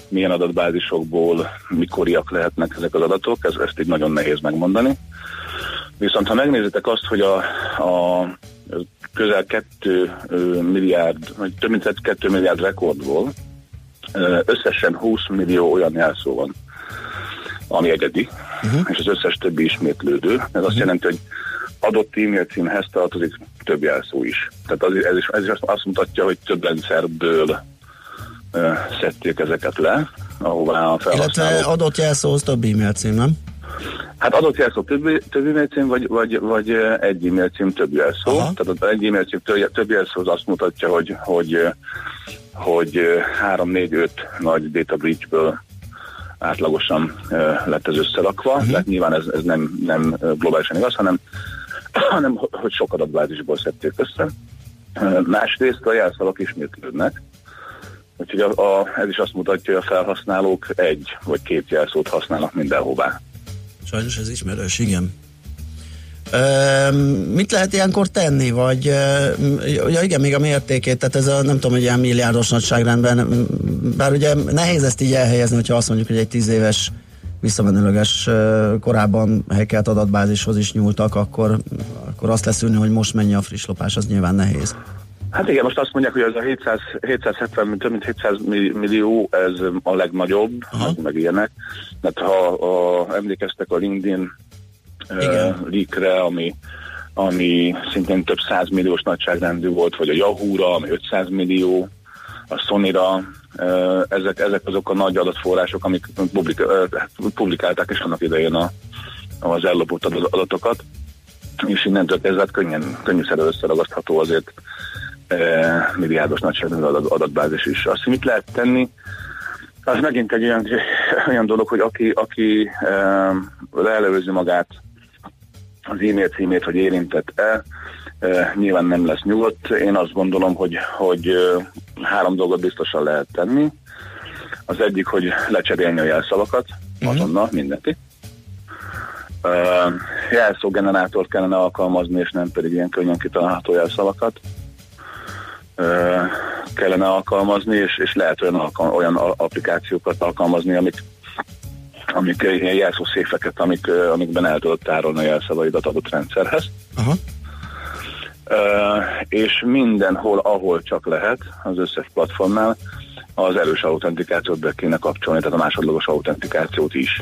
milyen adatbázisokból, mikoriak lehetnek ezek az adatok, ez, ezt így nagyon nehéz megmondani. Viszont ha megnézitek azt, hogy a, a közel 2 milliárd, vagy több mint 2 milliárd rekordból összesen 20 millió olyan jelszó van, ami egyedi, uh-huh. és az összes többi ismétlődő. Ez uh-huh. azt jelenti, hogy adott e-mail címhez tartozik több jelszó is. Tehát az, ez, is, ez is azt- mutatja, hogy több rendszerből szedték ezeket le, ahová a Illetve felhasználók. adott jelszóhoz több e-mail cím, nem? Hát adott jelszó több, több e-mail cím, vagy, vagy, vagy ö, egy e-mail cím több jelszó. Aha. Tehát az egy e-mail cím több, több jelszó az azt mutatja, hogy, hogy, ö, hogy 3-4-5 nagy data breachből átlagosan lett ez összerakva. Uh-huh. Tehát nyilván ez, ez nem, nem globálisan igaz, hanem, hanem hogy sok adatbázisból szedték össze. Másrészt a jelszavak ismétlődnek, úgyhogy a, a, ez is azt mutatja, hogy a felhasználók egy vagy két jelszót használnak mindenhová. Sajnos ez ismerős, igen. Ö, mit lehet ilyenkor tenni, vagy ja igen, még a mértékét, tehát ez a nem tudom, hogy ilyen milliárdos nagyságrendben, bár ugye nehéz ezt így elhelyezni, hogyha azt mondjuk, hogy egy tíz éves visszamenőleges korábban hackelt adatbázishoz is nyúltak, akkor, akkor azt leszűrni, hogy most mennyi a friss lopás, az nyilván nehéz. Hát igen, most azt mondják, hogy ez a 700, 770, több mint 700 mi- millió, ez a legnagyobb, meg, meg ilyenek. Mert ha a, emlékeztek a LinkedIn uh, Igen. leakre, ami, ami szintén több százmilliós nagyságrendű volt, vagy a Yahoo-ra, ami 500 millió, a Sony-ra, uh, ezek, ezek azok a nagy adatforrások, amik publik, uh, publikálták is annak idején a, az ellopott adat- adatokat, és innentől kezdve hát könnyen, könnyűszerűen összeragasztható azért milliárdos nagyságrendű adat, adatbázis is. Azt, mit lehet tenni, az megint egy olyan, olyan dolog, hogy aki, aki leelőzi magát az e-mail címét, hogy érintett-e, nyilván nem lesz nyugodt. Én azt gondolom, hogy, hogy három dolgot biztosan lehet tenni. Az egyik, hogy lecserélni a jelszavakat, azonnal mindenki. Uh, jelszógenerátort kellene alkalmazni, és nem pedig ilyen könnyen kitalálható jelszavakat kellene alkalmazni, és, és lehet olyan, alkal- olyan applikációkat alkalmazni, amik amik ilyen jelszószéfeket, amik, amikben el tudod tárolni a jelszavaidat adott rendszerhez. Aha. Uh, és mindenhol, ahol csak lehet, az összes platformnál az erős autentikációt be kéne kapcsolni, tehát a másodlagos autentikációt is.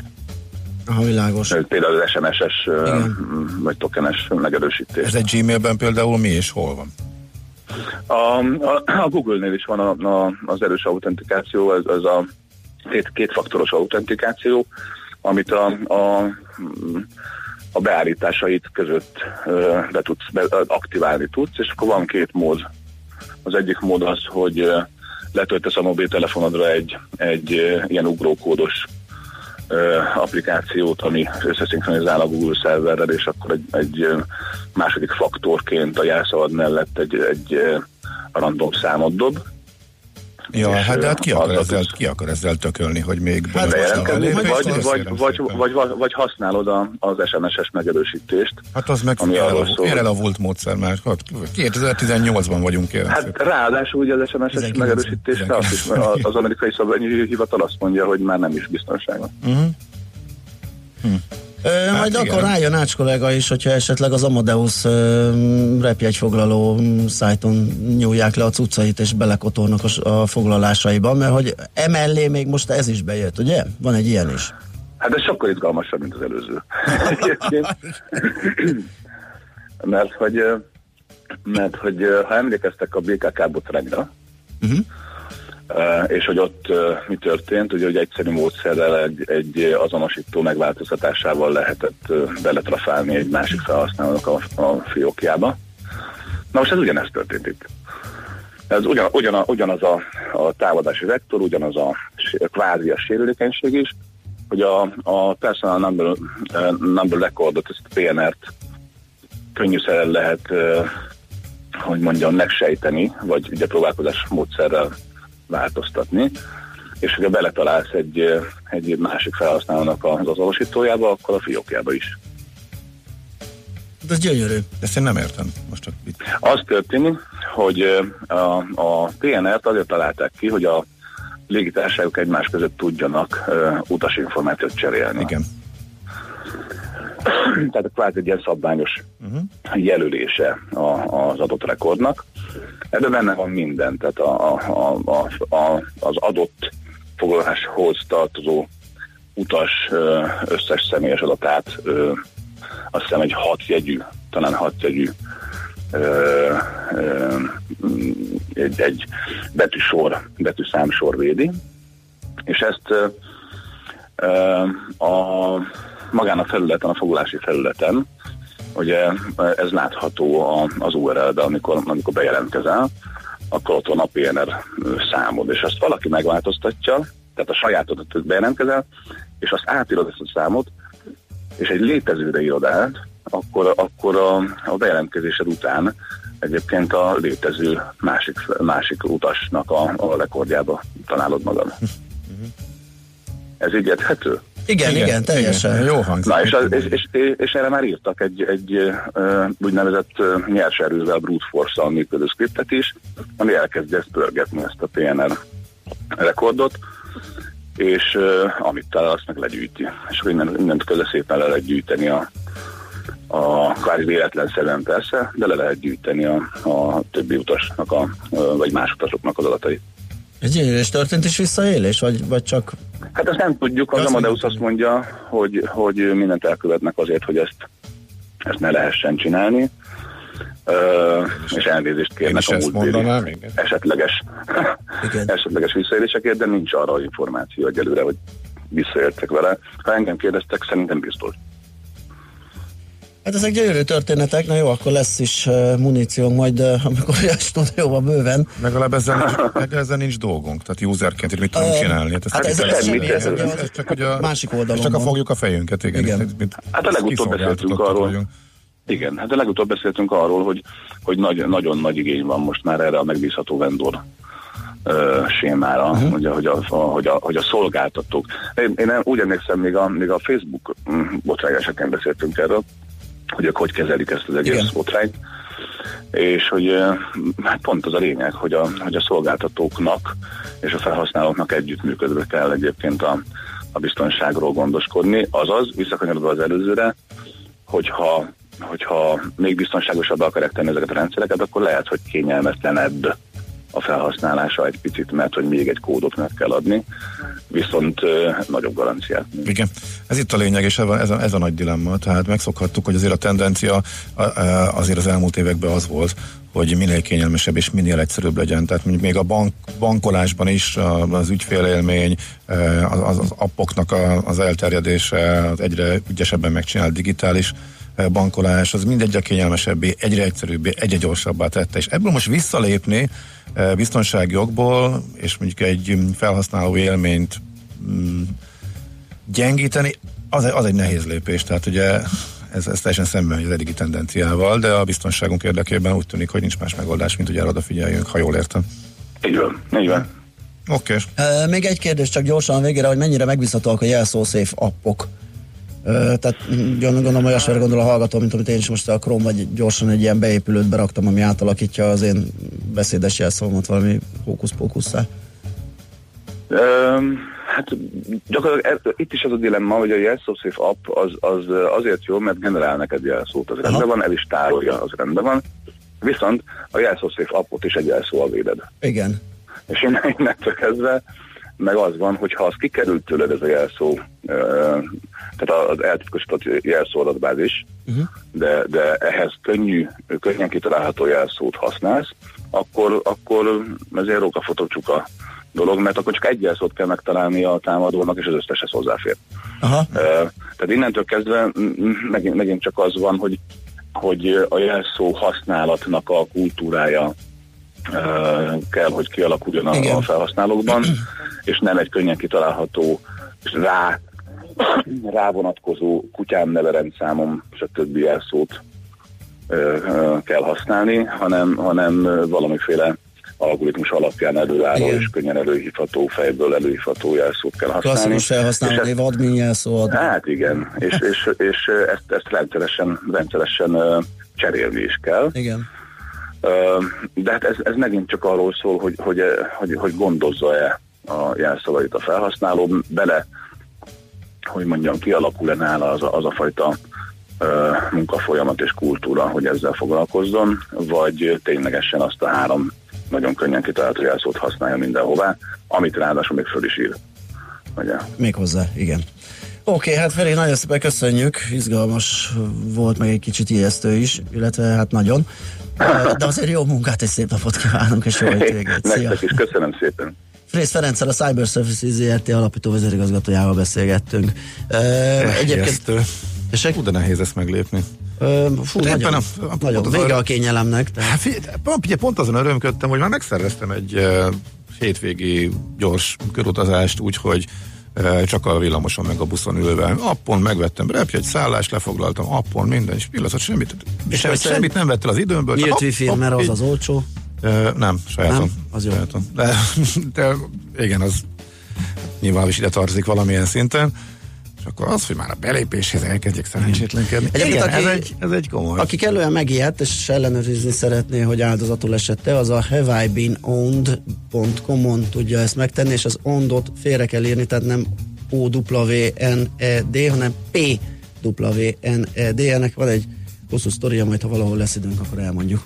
Aha, világos. Például az SMS-es Igen. vagy tokenes megerősítés. Ez egy Gmailben például mi és hol van? A, a, Google-nél is van a, a, az erős autentikáció, ez, ez a két, kétfaktoros autentikáció, amit a, a, a beállításait között be tudsz, be, aktiválni tudsz, és akkor van két mód. Az egyik mód az, hogy letöltesz a mobiltelefonodra egy, egy ilyen ugrókódos applikációt, ami összeszinkronizál a Google szerverrel, és akkor egy, egy második faktorként a jelszavad mellett egy, egy random számot dob. Ja, hát de hát ki akar, ezzel, tudsz- ki akar ezzel tökölni, hogy még Hát bejelentkezni, vagy, vagy, vagy, vagy, vagy, vagy, használod a, az SMS-es megerősítést. Hát az meg ami arról szól. elavult módszer már. Hát 2018-ban vagyunk kérem Hát ráadásul ugye az SMS-es 19. megerősítésre azt is, az amerikai szabványi hivatal azt mondja, hogy már nem is biztonságos. Ö, majd igen. akkor rájön Ács kollega is, hogyha esetleg az Amadeus repjegyfoglaló mm, szájton nyúlják le a cuccait és belekotornak a, a foglalásaiba, mert hogy emellé még most ez is bejött, ugye? Van egy ilyen is. Hát ez sokkal izgalmasabb, mint az előző. Mert hogy, mert hogy ha emlékeztek a BKK botrányra, Uh-huh. Ö, és hogy ott ö, mi történt, ugye hogy egyszerű módszerrel egy, egy azonosító megváltoztatásával lehetett ö, beletrafálni egy másik felhasználónak a, a fiókjába. Na most ez ugyanezt történt itt. Ez ugyan, ugyan, ugyanaz a, a támadási vektor, ugyanaz a sé- kvázi a sérülékenység is, hogy a, a personal number, eh, number recordot, ezt a PNR-t könnyűszerrel lehet, eh, hogy mondjam, megsejteni, vagy ugye próbálkozás módszerrel változtatni, és hogyha beletalálsz egy, egy másik felhasználónak az azonosítójába, akkor a fiókjába is. De ez gyönyörű. Ezt én nem értem. Most csak itt. Az történik, hogy a, a PNR-t azért találták ki, hogy a légitársaságok egymás között tudjanak uh, utasinformációt cserélni. Igen. Tehát kvázi egy ilyen szabványos Uh-huh. jelölése a, az adott rekordnak. Ebben benne van minden, tehát a, a, a, a, az adott foglaláshoz tartozó utas összes személyes adatát, ö, azt hiszem egy hat jegyű, talán hat jegyű egy, egy betűsor, betűszámsor védi, és ezt ö, a magán a felületen, a foglalási felületen, ugye ez látható az URL-ben, amikor, amikor bejelentkezel, akkor ott van a PNR számod, és azt valaki megváltoztatja, tehát a sajátodat bejelentkezel, és azt átírod ezt a számot, és egy létezőre írod át, akkor, akkor a, a bejelentkezésed után egyébként a létező másik, másik utasnak a, a rekordjába találod magad. Ez így érthető? Igen, igen, igen teljesen. Igen. Jó hangzik. Na, és, az, és, és, és erre már írtak egy, egy uh, úgynevezett uh, nyers erővel, brute force-al működő skriptet is, ami elkezdje ezt pörgetni, ezt a PNR rekordot, és uh, amit talál, azt meg legyűjti. És akkor innen, innent közben szépen le lehet gyűjteni a, a kvázi véletlenszerűen persze, de le lehet gyűjteni a, a többi utasnak, a, vagy más utasoknak az adatait. Ez gyönyörű, és történt is visszaélés, vagy, vagy csak... Hát ezt nem tudjuk, az azt Amadeus azt mondja, hogy, hogy mindent elkövetnek azért, hogy ezt, ezt ne lehessen csinálni, Ö, és elnézést Én kérnek a múltbéli esetleges, Igen. esetleges visszaélésekért, de nincs arra információ egyelőre, hogy visszaéltek vele. Ha engem kérdeztek, szerintem biztos. Hát ezek gyönyörű történetek, na jó, akkor lesz is uh, muníciónk majd, uh, amikor a stúdióban bőven. Legalább ezzel, nincs, legalább ezzel nincs dolgunk. Tehát userként, hogy mit tudunk csinálni. Hát, hát ez- ez, ez semmi, ez, ez- ez, ez, csak, hogy a, Másik oldalon csak a fogjuk a fejünket, igen. Igen. Itt, mint, Hát a legutóbb beszéltünk arról, vagyunk. Igen, hát a legutóbb beszéltünk arról, hogy, hogy nagy, nagyon nagy igény van most már erre a megbízható vendor ö, sémára, uh-huh. hogy, a, hogy, a, a, hogy, a, hogy a szolgáltatók. Én, én úgy emlékszem, még a, még a Facebook mm, botrány esetén beszéltünk erről, hogy ők hogy kezelik ezt az egész Igen. botrányt, és hogy hát pont az a lényeg, hogy a, hogy a szolgáltatóknak és a felhasználóknak együttműködve kell egyébként a, a biztonságról gondoskodni, azaz, visszakanyarodva az előzőre, hogyha, hogyha még biztonságosabbá akarják tenni ezeket a rendszereket, akkor lehet, hogy kényelmetlenebb a felhasználása egy picit, mert hogy még egy kódot meg kell adni, viszont nagyobb garanciát. Igen, ez itt a lényeg, és ez a, ez a, nagy dilemma. Tehát megszokhattuk, hogy azért a tendencia azért az elmúlt években az volt, hogy minél kényelmesebb és minél egyszerűbb legyen. Tehát mondjuk még a bank, bankolásban is az ügyfélélmény, az, az, appoknak az elterjedése, az egyre ügyesebben megcsinált digitális bankolás, az mindegyre kényelmesebbé, egyre egyszerűbbé, egyre gyorsabbá tette. És ebből most visszalépni eh, biztonsági jogból, és mondjuk egy felhasználó élményt mm, gyengíteni, az, az egy nehéz lépés, tehát ugye ez, ez teljesen szemben megy az eddigi tendenciával, de a biztonságunk érdekében úgy tűnik, hogy nincs más megoldás, mint hogy erre odafigyeljünk, ha jól értem. Így van, így van. Oké. Okay. Még egy kérdés csak gyorsan a végére, hogy mennyire megbízhatóak a jelszószéf appok. Tehát gondolom olyasmire gondol a hallgató, mint amit én is most a Chrome vagy gyorsan egy ilyen beépülőt beraktam, ami átalakítja az én beszédes jelszómat valami hókusz-pókusszá. Öm, hát gyakorlatilag e- itt is az a dilemma, hogy a jelszószép app az, az azért jó, mert generál neked jelszót, az Aha. rendben van, el is tárolja, az rendben van, viszont a jelszószép appot is egy jelszóval véded. Igen. És innen- innentől kezdve meg az van, hogy ha az kikerült tőled ez a jelszó, ö, tehát az eltitkosított jelszó adatbázis, uh-huh. de, de ehhez könnyű, könnyen kitalálható jelszót használsz, akkor, akkor ez egy rókafotocsuka dolog, mert akkor csak egy jelszót kell megtalálni a támadónak, és az összeshez hozzáfér. Aha. Tehát innentől kezdve megint, megint csak az van, hogy, hogy a jelszó használatnak a kultúrája kell, hogy kialakuljon a, a felhasználókban, és nem egy könnyen kitalálható, és rá, rá vonatkozó kutyám neve rendszámom, és a többi jelszót kell használni, hanem, hanem valamiféle algoritmus alapján előálló Igen. és könnyen előhívható, fejből előhívható jelszót kell használni. Klasszikus felhasználó név, admin jelszó, ad. Hát igen, és, és, és ezt, ezt rendszeresen, rendszeresen cserélni is kell. Igen. De hát ez, ez megint csak arról szól, hogy, hogy, hogy, hogy gondozza-e a jelszavait a felhasználó, bele, hogy mondjam, kialakul-e nála az a, az a fajta ö, munkafolyamat és kultúra, hogy ezzel foglalkozzon, vagy ténylegesen azt a három nagyon könnyen kitalálható jelszót használja mindenhová, amit ráadásul még föl is ír. Ugye? Még hozzá, igen. Oké, hát Feri, nagyon szépen köszönjük, izgalmas volt, meg egy kicsit ijesztő is, illetve hát nagyon. De azért jó munkát és szép napot kívánunk, és jó hétvégét. Nektek is köszönöm szépen. Frész Ferenccel a Cyber Services ZRT alapító vezérigazgatójával beszélgettünk. Uh, egyébként, és Hú, de nehéz ezt meglépni. uh, fú, Hát nagyon, a- a- nagyon pont az vége arra- a kényelemnek. Tehát. Hát figyelj, pont, pont azon örömködtem, hogy már megszerveztem egy uh, hétvégi gyors körutazást, úgyhogy uh, csak a villamoson meg a buszon ülve. Appon megvettem repjegy, szállást lefoglaltam, appon minden, és pillanat, semmit, És semmit, semmit nem vett el az időmből. Nyílt wifi, mert az az olcsó. Ö, nem, sajátom. Nem? Az jó. Sajátom. De, de igen, az nyilván is ide tartozik valamilyen szinten. És akkor az, hogy már a belépéshez elkezdjek szerencsétlenkedni. Egyébként Igen, aki- ez, egy, ez egy komoly. Aki kellően megijedt és ellenőrizni szeretné, hogy áldozatul esette, az a have I been owned.com-on tudja ezt megtenni, és az owned-ot félre kell írni, tehát nem O-W-N-E-D, hanem P-W-N-E-D. Ennek van egy hosszú sztoria, majd ha valahol lesz időnk, akkor elmondjuk.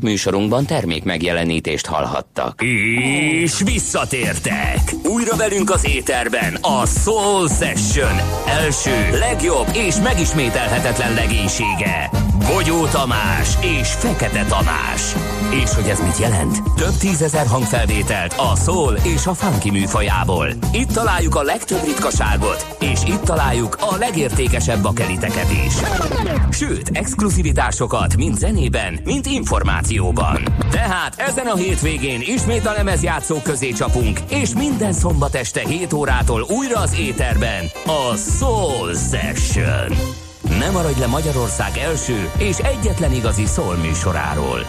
Műsorunkban termék megjelenítést hallhattak. És visszatértek! Újra velünk az éterben a Soul Session első, legjobb és megismételhetetlen legénysége. Bogyó Tamás és Fekete Tamás. És hogy ez mit jelent? Több tízezer hangfelvételt a soul és a funky műfajából. Itt találjuk a legtöbb ritkaságot, és itt találjuk a legértékesebb bakeliteket is. Sőt, exkluzivitásokat mind zenében, mind információban. Tehát ezen a hétvégén ismét a lemezjátszók közé csapunk, és minden szombat este 7 órától újra az éterben a Soul Session. Ne maradj le Magyarország első és egyetlen igazi szól műsoráról.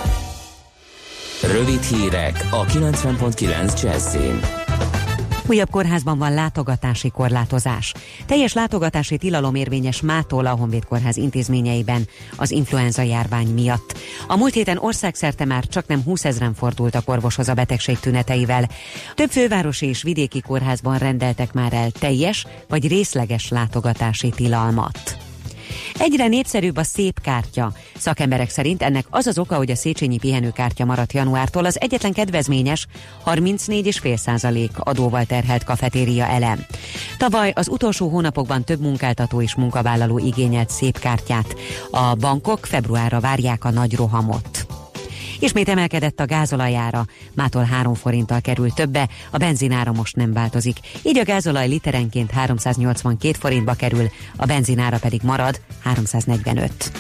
Rövid hírek a 90.9 Jazzin. Újabb kórházban van látogatási korlátozás. Teljes látogatási tilalom érvényes mától a Honvéd Kórház intézményeiben az influenza járvány miatt. A múlt héten országszerte már csak nem 20 ezeren fordultak orvoshoz a betegség tüneteivel. Több fővárosi és vidéki kórházban rendeltek már el teljes vagy részleges látogatási tilalmat. Egyre népszerűbb a szép kártya. Szakemberek szerint ennek az az oka, hogy a Széchenyi pihenőkártya maradt januártól az egyetlen kedvezményes 34,5% adóval terhelt kafetéria elem. Tavaly az utolsó hónapokban több munkáltató és munkavállaló igényelt szép kártyát. A bankok februárra várják a nagy rohamot. Ismét emelkedett a gázolajára, mától 3 forinttal kerül többe, a benzinára most nem változik. Így a gázolaj literenként 382 forintba kerül, a benzinára pedig marad 345.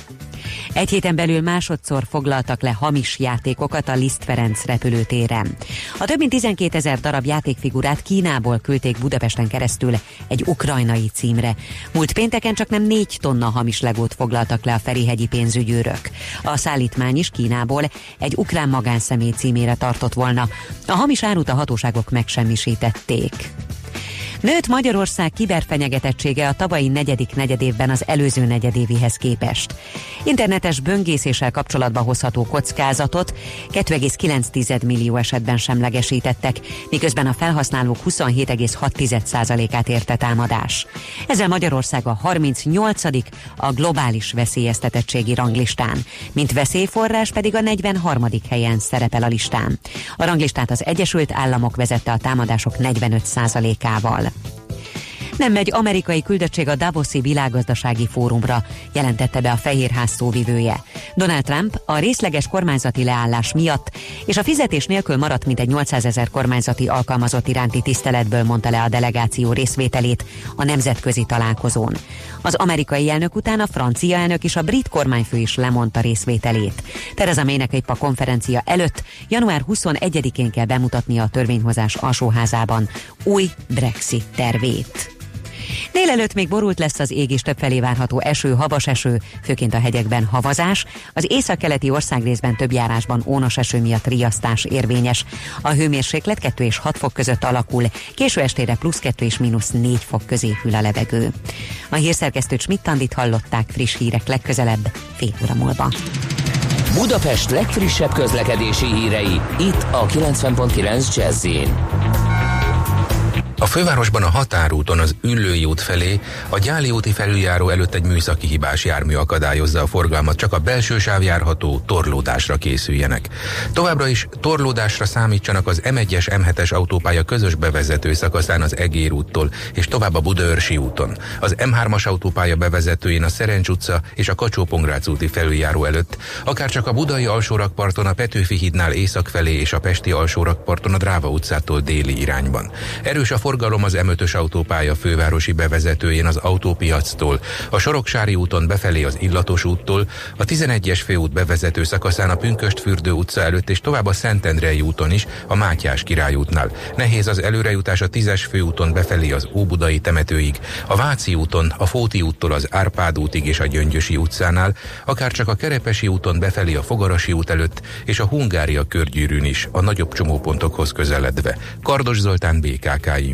Egy héten belül másodszor foglaltak le hamis játékokat a Liszt Ferenc repülőtéren. A több mint 12 ezer darab játékfigurát Kínából küldték Budapesten keresztül egy ukrajnai címre. Múlt pénteken csak nem 4 tonna hamis legót foglaltak le a Ferihegyi pénzügyőrök. A szállítmány is Kínából egy ukrán magánszemély címére tartott volna. A hamis árut a hatóságok megsemmisítették. Nőtt Magyarország kiberfenyegetettsége a tavalyi negyedik negyedévben az előző negyedévihez képest. Internetes böngészéssel kapcsolatba hozható kockázatot 2,9 millió esetben semlegesítettek, miközben a felhasználók 27,6%-át érte támadás. Ezzel Magyarország a 38 a globális veszélyeztetettségi ranglistán, mint veszélyforrás pedig a 43. helyen szerepel a listán. A ranglistát az Egyesült Államok vezette a támadások 45%-ával. Nem megy amerikai küldöttség a Davoszi világgazdasági fórumra, jelentette be a Fehérház szóvivője. Donald Trump a részleges kormányzati leállás miatt és a fizetés nélkül maradt mintegy 800 ezer kormányzati alkalmazott iránti tiszteletből mondta le a delegáció részvételét a nemzetközi találkozón. Az amerikai elnök után a francia elnök és a brit kormányfő is lemondta részvételét. Tereza Maynek épp a konferencia előtt január 21-én kell bemutatnia a törvényhozás alsóházában új Brexit tervét. Délelőtt még borult lesz az ég és többfelé várható eső, havas eső, főként a hegyekben havazás. Az északkeleti országrészben több járásban ónos eső miatt riasztás érvényes. A hőmérséklet 2 és 6 fok között alakul, késő estére plusz 2 és mínusz 4 fok közé hűl a levegő. A hírszerkesztőt Schmidt-Tandit hallották friss hírek legközelebb, fél óra múlva. Budapest legfrissebb közlekedési hírei, itt a 90.9 jazz a fővárosban a határúton az Üllői út felé a Gyáli úti felüljáró előtt egy műszaki hibás jármű akadályozza a forgalmat, csak a belső sáv járható torlódásra készüljenek. Továbbra is torlódásra számítsanak az M1-es M7-es autópálya közös bevezető szakaszán az Egér úttól és tovább a Budaörsi úton. Az M3-as autópálya bevezetőjén a Szerencs utca és a kacsó úti felüljáró előtt, akár csak a Budai alsórakparton a Petőfi hídnál észak felé és a Pesti alsórakparton a Dráva utcától déli irányban. Erős a forgalom az M5-ös autópálya fővárosi bevezetőjén az autópiactól, a Soroksári úton befelé az Illatos úttól, a 11-es főút bevezető szakaszán a Pünköstfürdő utca előtt és tovább a Szentendrei úton is, a Mátyás király útnál. Nehéz az előrejutás a 10-es főúton befelé az Óbudai temetőig, a Váci úton, a Fóti úttól az Árpád útig és a Gyöngyösi utcánál, akár csak a Kerepesi úton befelé a Fogarasi út előtt és a Hungária körgyűrűn is, a nagyobb csomópontokhoz közeledve. Kardos Zoltán BKK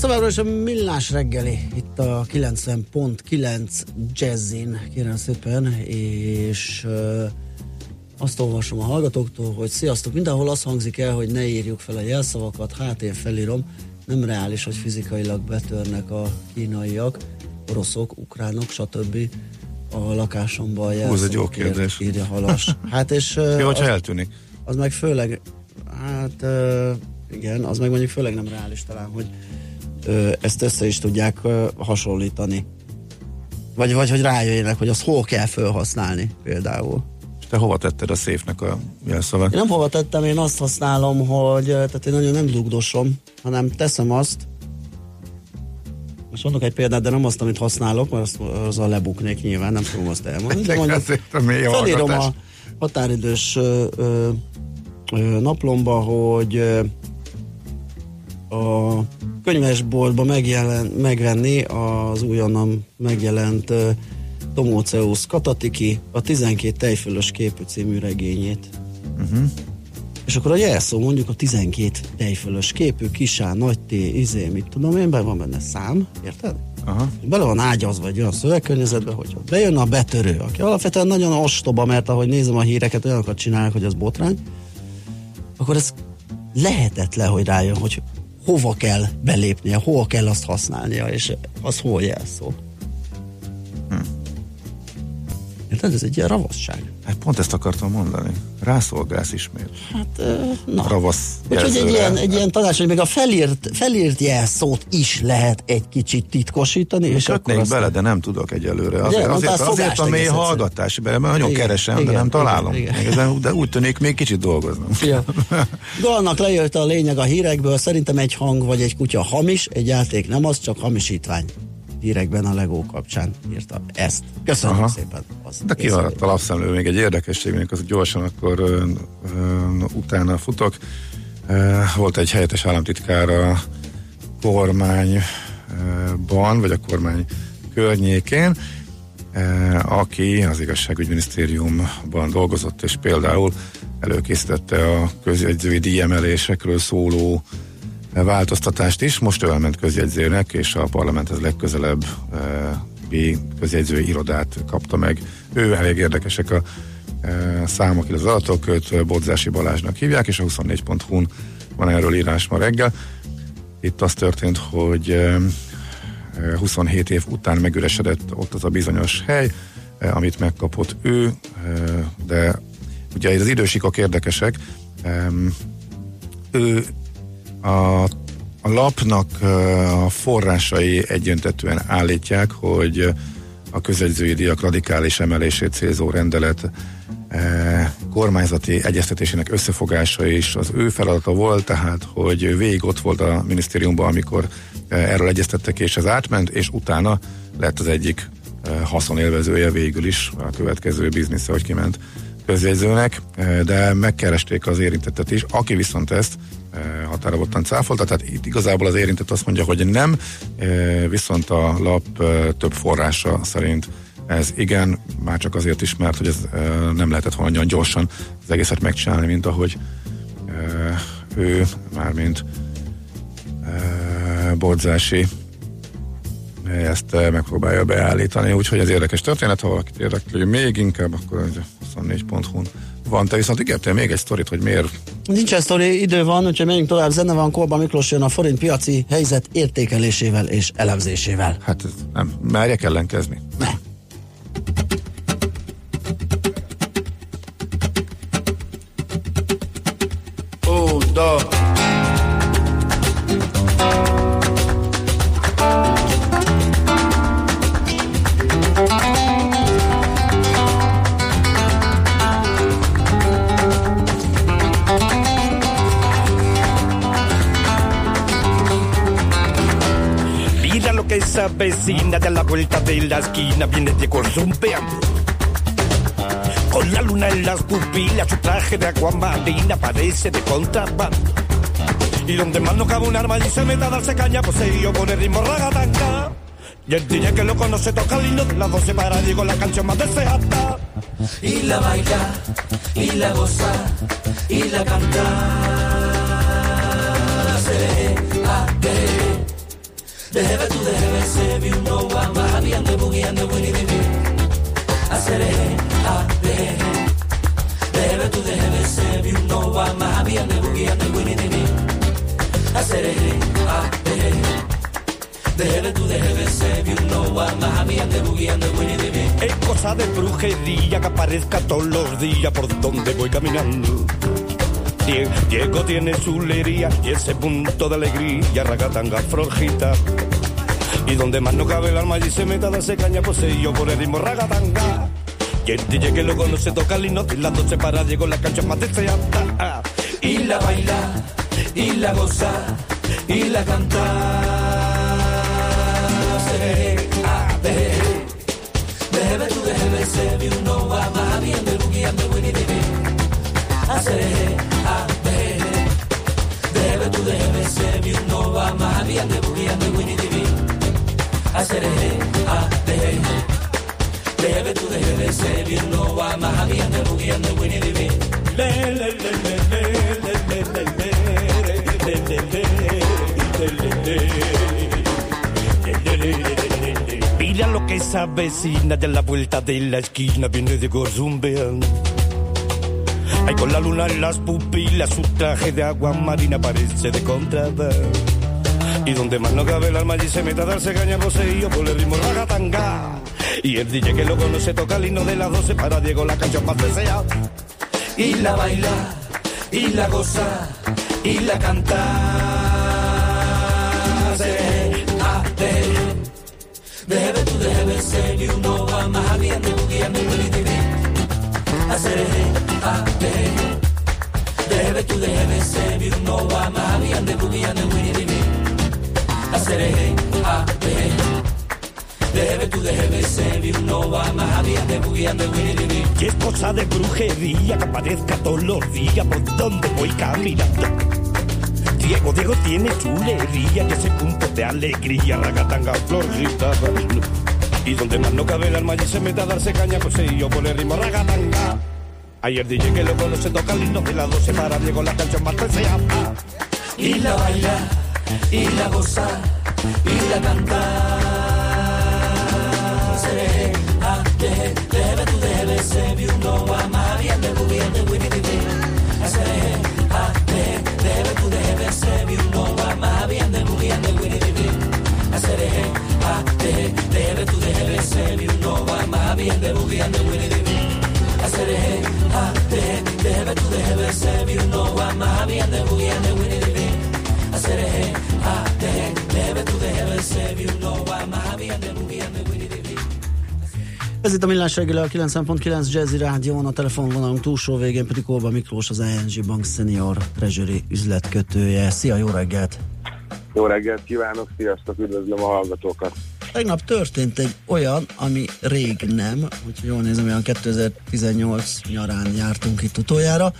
Ez továbbra is a millás reggeli, itt a 90.9 Jazzin, kérem szépen, és uh, azt olvasom a hallgatóktól, hogy sziasztok, mindenhol azt hangzik el, hogy ne írjuk fel a jelszavakat, hát én felírom, nem reális, hogy fizikailag betörnek a kínaiak, oroszok, ukránok, stb. a lakásomba a ez egy jó jelszavakért, kérdés. írja Halas. Hát és uh, Jó, hogyha az- eltűnik. az meg főleg, hát ö, igen, az meg mondjuk főleg nem reális talán, hogy ezt össze is tudják hasonlítani. Vagy, vagy hogy rájöjjenek, hogy azt hol kell felhasználni például. Te hova tetted a széfnek a jelszavat? Én nem hova tettem, én azt használom, hogy tehát én nagyon nem dugdosom, hanem teszem azt, most mondok egy példát, de nem azt, amit használok, mert azt, azzal lebuknék nyilván, nem tudom azt elmondani. De mondjuk a felírom a határidős ö, ö, ö, naplomba, hogy a könyvesboltba megjelen, megvenni az újonnan megjelent ö, Tomóceusz Katatiki a 12 tejfölös képű című regényét. Uh-huh. És akkor a jelszó mondjuk a 12 tejfölös képű, kisá, nagy T, izé, mit tudom én, be van benne szám, érted? Aha. Bele van ágyazva egy olyan szövegkörnyezetbe, hogy bejön a betörő, aki alapvetően nagyon ostoba, mert ahogy nézem a híreket, olyanokat csinálnak, hogy az botrány, akkor ez lehetetlen, hogy rájön, hogy hova kell belépnie, hol kell azt használnia, és az hol jelszó. Hm. Érted? Ez egy ilyen ravasság. Hát pont ezt akartam mondani. Rászolgálsz ismét. Hát, na. Ravasz Úgyhogy egy ilyen, egy ilyen tanács, hogy még a felírt, felírt jelszót is lehet egy kicsit titkosítani, és akkor azt bele, de nem tudok egyelőre. Azért, mondtál azért, azért fogást a mély hallgatás, mert nagyon Igen, keresem, de igen, nem igen, találom. igen. Ezen- De úgy tűnik, még kicsit dolgoznom. Ja. Galnak lejött a lényeg a hírekből, szerintem egy hang vagy egy kutya hamis, egy játék nem az, csak hamisítvány. Hírekben a Lego kapcsán írta ezt. Köszönöm Aha. szépen. Az De kimaradt a lapszemlő még egy érdekesség, még az gyorsan akkor ö, ö, utána futok. Ö, volt egy helyettes államtitkár a kormányban, vagy a kormány környékén, aki az igazságügyminisztériumban dolgozott, és például előkészítette a közjegyzői díjemelésekről szóló változtatást is. Most ő elment közjegyzőnek, és a parlamenthez legközelebb eh, közjegyzői irodát kapta meg. Ő elég érdekesek a eh, számok, illetve az adatok, őt Bodzási Balázsnak hívják, és a 24.hu-n van erről írás ma reggel. Itt az történt, hogy eh, eh, 27 év után megüresedett ott az a bizonyos hely, eh, amit megkapott ő, eh, de ugye az idősikok érdekesek, ő a, a lapnak a forrásai egyöntetően állítják, hogy a közegyzői díjak radikális emelését célzó rendelet e, kormányzati egyeztetésének összefogása is az ő feladata volt, tehát hogy végig ott volt a minisztériumban, amikor e, erről egyeztettek, és ez átment, és utána lett az egyik e, haszonélvezője végül is a következő biznisze, hogy kiment közjegyzőnek, de megkeresték az érintettet is, aki viszont ezt határozottan cáfolta, tehát itt igazából az érintett azt mondja, hogy nem, viszont a lap több forrása szerint ez igen, már csak azért is, mert hogy ez nem lehetett volna olyan gyorsan az egészet megcsinálni, mint ahogy ő, mármint Borzási ezt megpróbálja beállítani, úgyhogy ez érdekes történet, ha valakit érdekli még inkább, akkor az 24.hu-n van. Te viszont ígértél még egy sztorit, hogy miért Nincsen sztori, idő van, úgyhogy menjünk tovább. Zene van, Kolba Miklós jön a forint piaci helyzet értékelésével és elemzésével. Hát nem, merjek ellenkezni. Ne. Ó, da. Se avecina de la vuelta de la esquina, viene Diego rumbeando. Con la luna en las pupilas, su traje de aguamarina parece de contrabando. Y donde más no cabe un arma y se meta a darse caña, pues se yo pone ritmo ragatanga. Y el DJ que lo conoce toca el himno las 12 para Diego la canción más deseada. y la baila, y la goza, y la canta. Seré, ah, Debe tu debe ser mi uno va más bien de buggy and de winny de mí. Hacer a de. Tu debe ser mi uno va más bien de buggy and de winny de mí. Hacer a de. Tu debe ser mi uno va más bien de buggy and de winny de mí. Es cosa de brujería que aparezca todos los días por donde voy caminando. Die- Diego tiene su lería y ese punto de alegría, ragatanga flojita. Y donde más no cabe el alma y se meta darse caña, pues yo por el ritmo ragatanga. Y el DJ que lo conoce toca el himno y las dos se para, llegó la cancha más deseada. y la baila, y la goza, y la canta. Seré, ah, de, Dejebe tu dejebe se vi un no va más bien del boogie and the winnie the pooh. Haceré, ah, de, Dejebe tu dejebe se vi un no va más bien del boogie and the winnie the pooh. Haceré, ah, de, Dejebe tu dejebe se vi un no va más bien del boogie and the winnie the pooh. Le, le, le, le, le, le, le, le, le, le, le, le, le, le, le. Mira lo que se avecina de la vuelta de la esquina, viene de Gorzumbean. Ay, con la luna en las pupilas, su traje de agua marina parece de contrabando. Y donde más no cabe el alma allí se mete a darse caña poseído por el ritmo ragatanga. Y el DJ que lo conoce toca el himno de las 12 para Diego la canción más deseada. y la baila, y la goza, y la canta. Seré, ah, de, Dejebe tu dejebe se vi un no va más bien de hacer hey, ah, de hey. Dehebe tu dehebe se bir no wa mavi ande bugi ande wini dibi. Hacer hey, ah, de tu dehebe se bir no wa mavi ande bugi ande wini dibi. Y es cosa de brujería que aparezca todos los días por donde voy caminando. Diego, Diego tiene chulería que ese punto de alegría, ragatanga, flor, guitarra, y donde más no cabe el alma y se mete a darse caña, pues sí, yo por el ritmo ragatanga. Ayer DJ que lo conoce toca el de la 12 para Diego la canción más deseada. y la baila, y la goza, y la canta. Seré, ah, de, debe tu debe se vi un I know where they living. I ha, they head, they have to the heaven, Sam, you know I'm Miami, I know where they living. I said, ha, they head, they have to the heaven, Sam, you know I'm Miami, I know where. Ez itt a Millás reggele a 90.9 Jazzy Rádión, a telefonvonalunk túlsó végén pedig Kóba Miklós, az ING Bank Senior Treasury üzletkötője. Szia, jó reggelt! Jó reggelt kívánok, sziasztok, üdvözlöm a hallgatókat! Tegnap történt egy olyan, ami rég nem, hogyha jól nézem, olyan 2018 nyarán jártunk itt utoljára,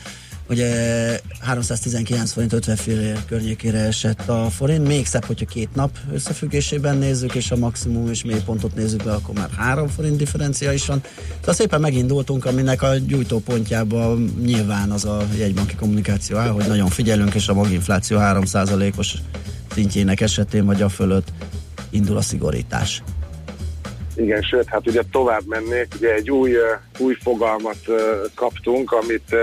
ugye 319 forint 50 fillér környékére esett a forint, még szebb, hogyha két nap összefüggésében nézzük, és a maximum és mélypontot nézzük be, akkor már 3 forint differencia is van. Tehát szépen megindultunk, aminek a gyújtópontjában nyilván az a jegybanki kommunikáció áll, hogy nagyon figyelünk, és a maginfláció 3%-os szintjének esetén vagy a fölött indul a szigorítás. Igen, sőt, hát ugye tovább mennék, ugye egy új, új fogalmat kaptunk, amit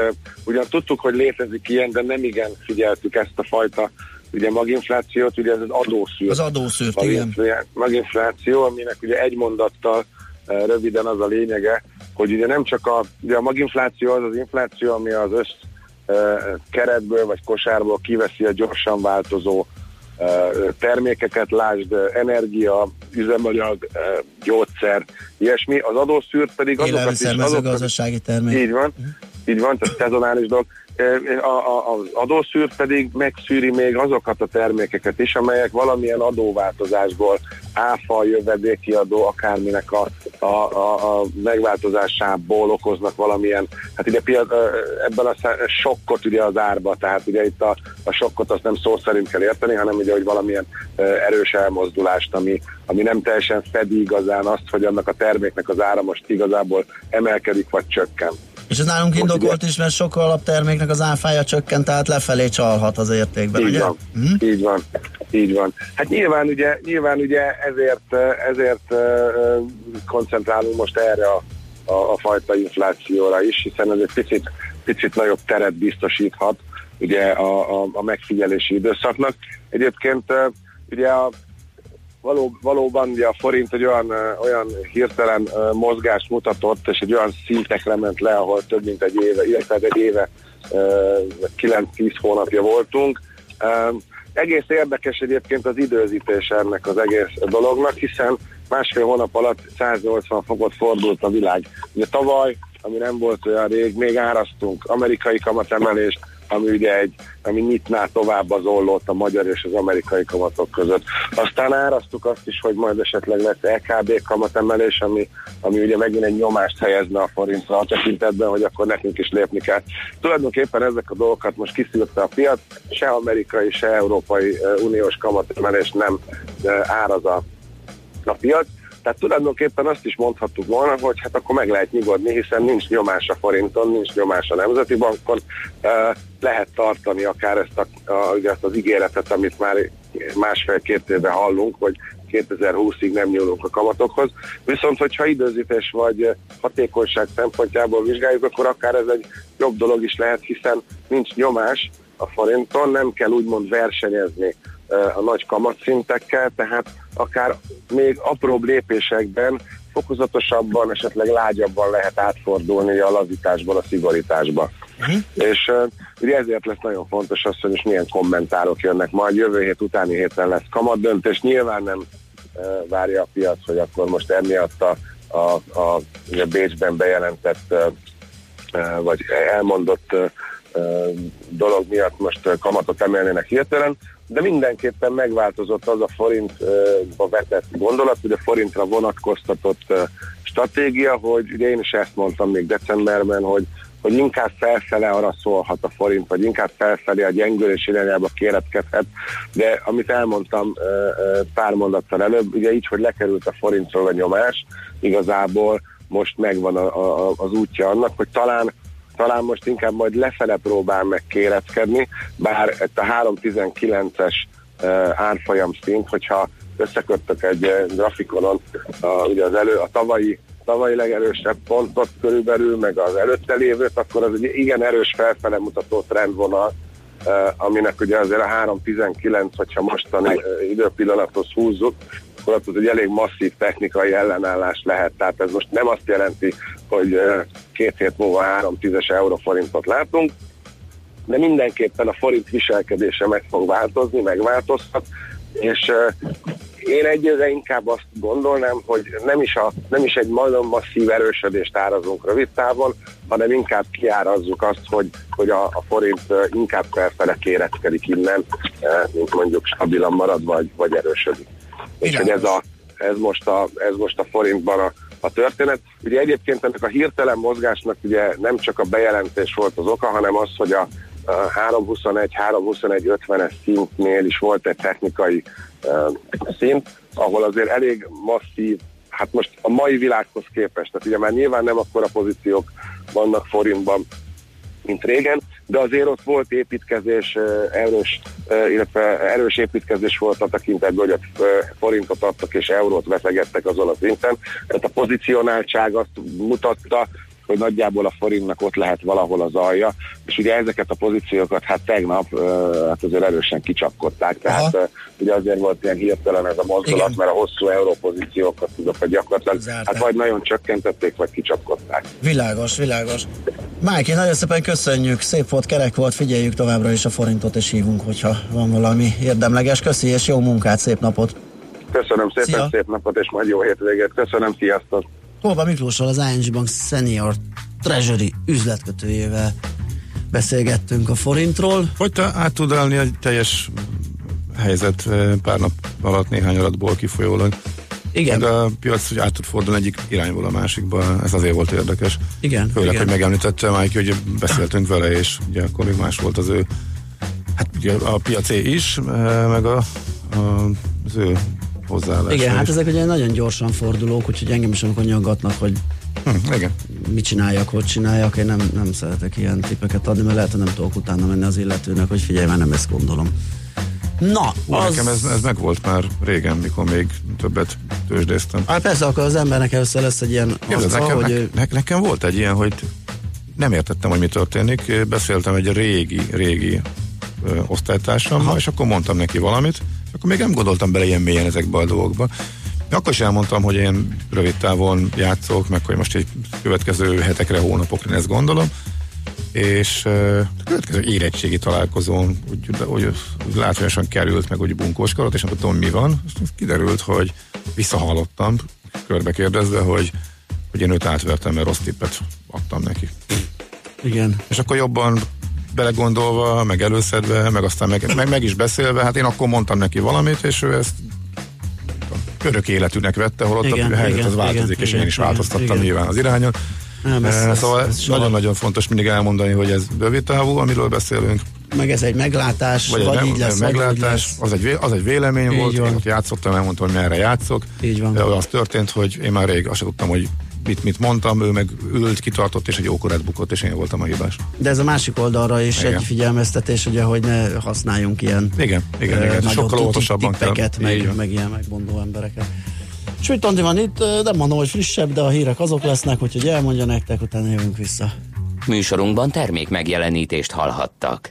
ugyan tudtuk, hogy létezik ilyen, de nem igen figyeltük ezt a fajta ugye maginflációt, ugye ez az adószűrt. Az adószűrt, igen. Maginfl- Maginfláció, aminek ugye egy mondattal röviden az a lényege, hogy ugye nem csak a, ugye a maginfláció az az infláció, ami az össz keretből vagy kosárból kiveszi a gyorsan változó termékeket, lásd energia, üzemanyag, gyógyszer, ilyesmi. Az adószűrt pedig azokat is... Azokat, mezőgazdasági termék. így van, így van, tehát szezonális dolog. A, az adószűr pedig megszűri még azokat a termékeket is, amelyek valamilyen adóváltozásból, áfa, jövedéki adó, akárminek a, a, a, a megváltozásából okoznak valamilyen, hát ugye piac, ebben a sokkot ugye az árba, tehát ugye itt a, a sokkot azt nem szó szerint kell érteni, hanem ugye, hogy valamilyen erős elmozdulást, ami, ami nem teljesen fedi igazán azt, hogy annak a terméknek az ára most igazából emelkedik vagy csökken. És ez nálunk Most indokolt is, mert sok alapterméknek az áfája csökkent, tehát lefelé csalhat az értékben, Így ugye? van, így van, így van. Hát nyilván ugye, nyilván ugye ezért, ezért koncentrálunk most erre a, a, a fajta inflációra is, hiszen ez egy picit, picit nagyobb teret biztosíthat ugye a, a, a megfigyelési időszaknak. Egyébként ugye a való, valóban ugye a forint egy olyan, olyan hirtelen mozgást mutatott, és egy olyan szintekre ment le, ahol több mint egy éve, illetve egy éve ö, 9-10 hónapja voltunk. Egész érdekes egyébként az időzítés ennek az egész dolognak, hiszen másfél hónap alatt 180 fokot fordult a világ. Ugye tavaly, ami nem volt olyan rég, még árasztunk amerikai kamatemelést, ami ugye egy, ami nyitná tovább az ollót a magyar és az amerikai kamatok között. Aztán árasztuk azt is, hogy majd esetleg lesz EKB kamatemelés, ami, ami ugye megint egy nyomást helyezne a forintra a tekintetben, hogy akkor nekünk is lépni kell. Tulajdonképpen ezek a dolgokat most kiszűrte a piac, se amerikai, se európai uniós kamatemelés nem áraz a, a piac. Tehát tulajdonképpen azt is mondhattuk volna, hogy hát akkor meg lehet nyugodni, hiszen nincs nyomás a forinton, nincs nyomás a Nemzeti Bankon, eh, lehet tartani akár ezt, a, a, ugye ezt az ígéretet, amit már másfél-két éve hallunk, hogy 2020-ig nem nyúlunk a kamatokhoz. Viszont, hogyha időzítés vagy hatékonyság szempontjából vizsgáljuk, akkor akár ez egy jobb dolog is lehet, hiszen nincs nyomás a forinton, nem kell úgymond versenyezni a nagy kamatszintekkel, tehát akár még apróbb lépésekben fokozatosabban, esetleg lágyabban lehet átfordulni a lazításból a szigorításba. Uh-huh. És uh, ugye ezért lesz nagyon fontos az, hogy most milyen kommentárok jönnek majd. Jövő hét utáni héten lesz kamatdöntés. Nyilván nem uh, várja a piac, hogy akkor most emiatt a, a, a ugye Bécsben bejelentett uh, uh, vagy elmondott uh, dolog miatt most kamatot emelnének hirtelen, de mindenképpen megváltozott az a forintba vetett gondolat, hogy a forintra vonatkoztatott stratégia, hogy ugye én is ezt mondtam még decemberben, hogy hogy inkább felfele arra szólhat a forint, vagy inkább felfelé a gyengülés irányába kéretkedhet, de amit elmondtam pár mondattal előbb, ugye így, hogy lekerült a forintról a nyomás, igazából most megvan a, a, az útja annak, hogy talán talán most inkább majd lefele próbál meg kéreckedni, bár itt a 3.19-es uh, árfolyam szint, hogyha összeköttök egy grafikonon a, ugye az elő, a tavalyi tavalyi legerősebb pontot körülbelül, meg az előtte lévőt, akkor az egy igen erős felfele mutató trendvonal, aminek ugye azért a 3.19, hogyha mostani időpillanathoz húzzuk, akkor az egy elég masszív technikai ellenállás lehet. Tehát ez most nem azt jelenti, hogy két hét múlva 3.10-es euróforintot látunk, de mindenképpen a forint viselkedése meg fog változni, megváltozhat, és én egyre inkább azt gondolnám, hogy nem is, a, nem is egy nagyon masszív erősödést árazunk rövid távon, hanem inkább kiárazzuk azt, hogy, hogy a, a forint inkább felfele kéreckedik innen, mint mondjuk stabilan marad, vagy, vagy erősödik. És hogy ez, a, ez, most a, ez most a forintban a, a történet. Ugye egyébként ennek a hirtelen mozgásnak ugye nem csak a bejelentés volt az oka, hanem az, hogy a, a 321-321-50-es szintnél is volt egy technikai uh, szint, ahol azért elég masszív, hát most a mai világhoz képest, tehát ugye már nyilván nem akkora pozíciók vannak forintban, mint régen, de azért ott volt építkezés, erős, illetve erős építkezés volt a tekintetben, hogy a forintot adtak és eurót veszegettek azon a szinten. Tehát a pozicionáltság azt mutatta, hogy nagyjából a forintnak ott lehet valahol az alja, és ugye ezeket a pozíciókat hát tegnap hát azért erősen kicsapkodták, tehát uh, ugye azért volt ilyen hirtelen ez a mozdulat, Igen. mert a hosszú európozíciókat tudok, hogy gyakorlatilag Zárták. hát vagy nagyon csökkentették, vagy kicsapkodták. Világos, világos. Májki, nagyon szépen köszönjük, szép volt, kerek volt, figyeljük továbbra is a forintot, és hívunk, hogyha van valami érdemleges. Köszi, és jó munkát, szép napot! Köszönöm szépen, Szia. szép napot, és majd jó hétvégét. Köszönöm, sziasztok! Holba Miklóssal, az ING Bank Senior Treasury üzletkötőjével beszélgettünk a forintról. Hogy te át tud állni egy teljes helyzet eh, pár nap alatt, néhány adatból kifolyólag. Igen. Meg a piac hogy át tud fordulni egyik irányból a másikba, ez azért volt érdekes. Igen, Főleg, igen. hogy megemlítette Mike, hogy beszéltünk vele, és ugye akkor még más volt az ő, hát ugye a piacé is, meg a, a, az ő hozzáállása Igen, hát is. ezek ugye nagyon gyorsan fordulók, úgyhogy engem is amikor nyaggatnak, hogy hm, igen. mit csináljak, hogy csináljak, én nem, nem szeretek ilyen tippeket adni, mert lehet, hogy nem tudok utána menni az illetőnek, hogy figyelj, már nem ezt gondolom. Na, Hú, az... Nekem ez, ez megvolt már régen, mikor még többet tőzsdéztem. Hát persze, akkor az embernek először lesz egy ilyen Képzeld, arca, nekem, hogy ne, ne, nekem volt egy ilyen, hogy nem értettem, hogy mi történik. Beszéltem egy régi, régi ö, osztálytársammal, és akkor mondtam neki valamit, akkor még nem gondoltam bele ilyen mélyen ezekbe a dolgokba. Akkor is elmondtam, hogy én rövid távon játszok, meg hogy most egy következő hetekre, hónapokra én ezt gondolom, és a következő érettségi találkozón úgy, úgy, úgy látványosan került, meg úgy bunkóskodott, és nem tudtam, mi van. És kiderült, hogy visszahallottam, körbe kérdezve, hogy, hogy én őt átvertem, mert rossz tippet adtam neki. Igen. És akkor jobban belegondolva, meg előszedve, meg aztán meg, meg, meg is beszélve, hát én akkor mondtam neki valamit, és ő ezt örök életűnek vette, holott Igen, a helyzet igen, az változik, igen, és én igen, is igen, változtattam igen. nyilván az irányon. Nem, ez- Eh, ez- szóval ez nagyon-nagyon fontos mindig elmondani, hogy ez rövid távú, amiről beszélünk. Meg ez egy meglátás, vagy, Vagy, egy így lesz, meglátás, vagy lesz. az egy, az egy vélemény Így volt, van. én ott játszottam, elmondtam, hogy merre játszok. Így van. De az történt, hogy én már rég azt tudtam, hogy mit, mit mondtam, ő meg ült, kitartott, és egy ókorát bukott, és én voltam a hibás. De ez a másik oldalra is Igen. egy figyelmeztetés, ugye, hogy ne használjunk ilyen Igen, igen, ö, igen. Sokkal óvatosabban kell. meg, meg ilyen megmondó embereket. Sőt, Andi van itt, nem mondom, hogy frissebb, de a hírek azok lesznek, úgyhogy elmondja nektek, utána jövünk vissza. Műsorunkban termék megjelenítést hallhattak.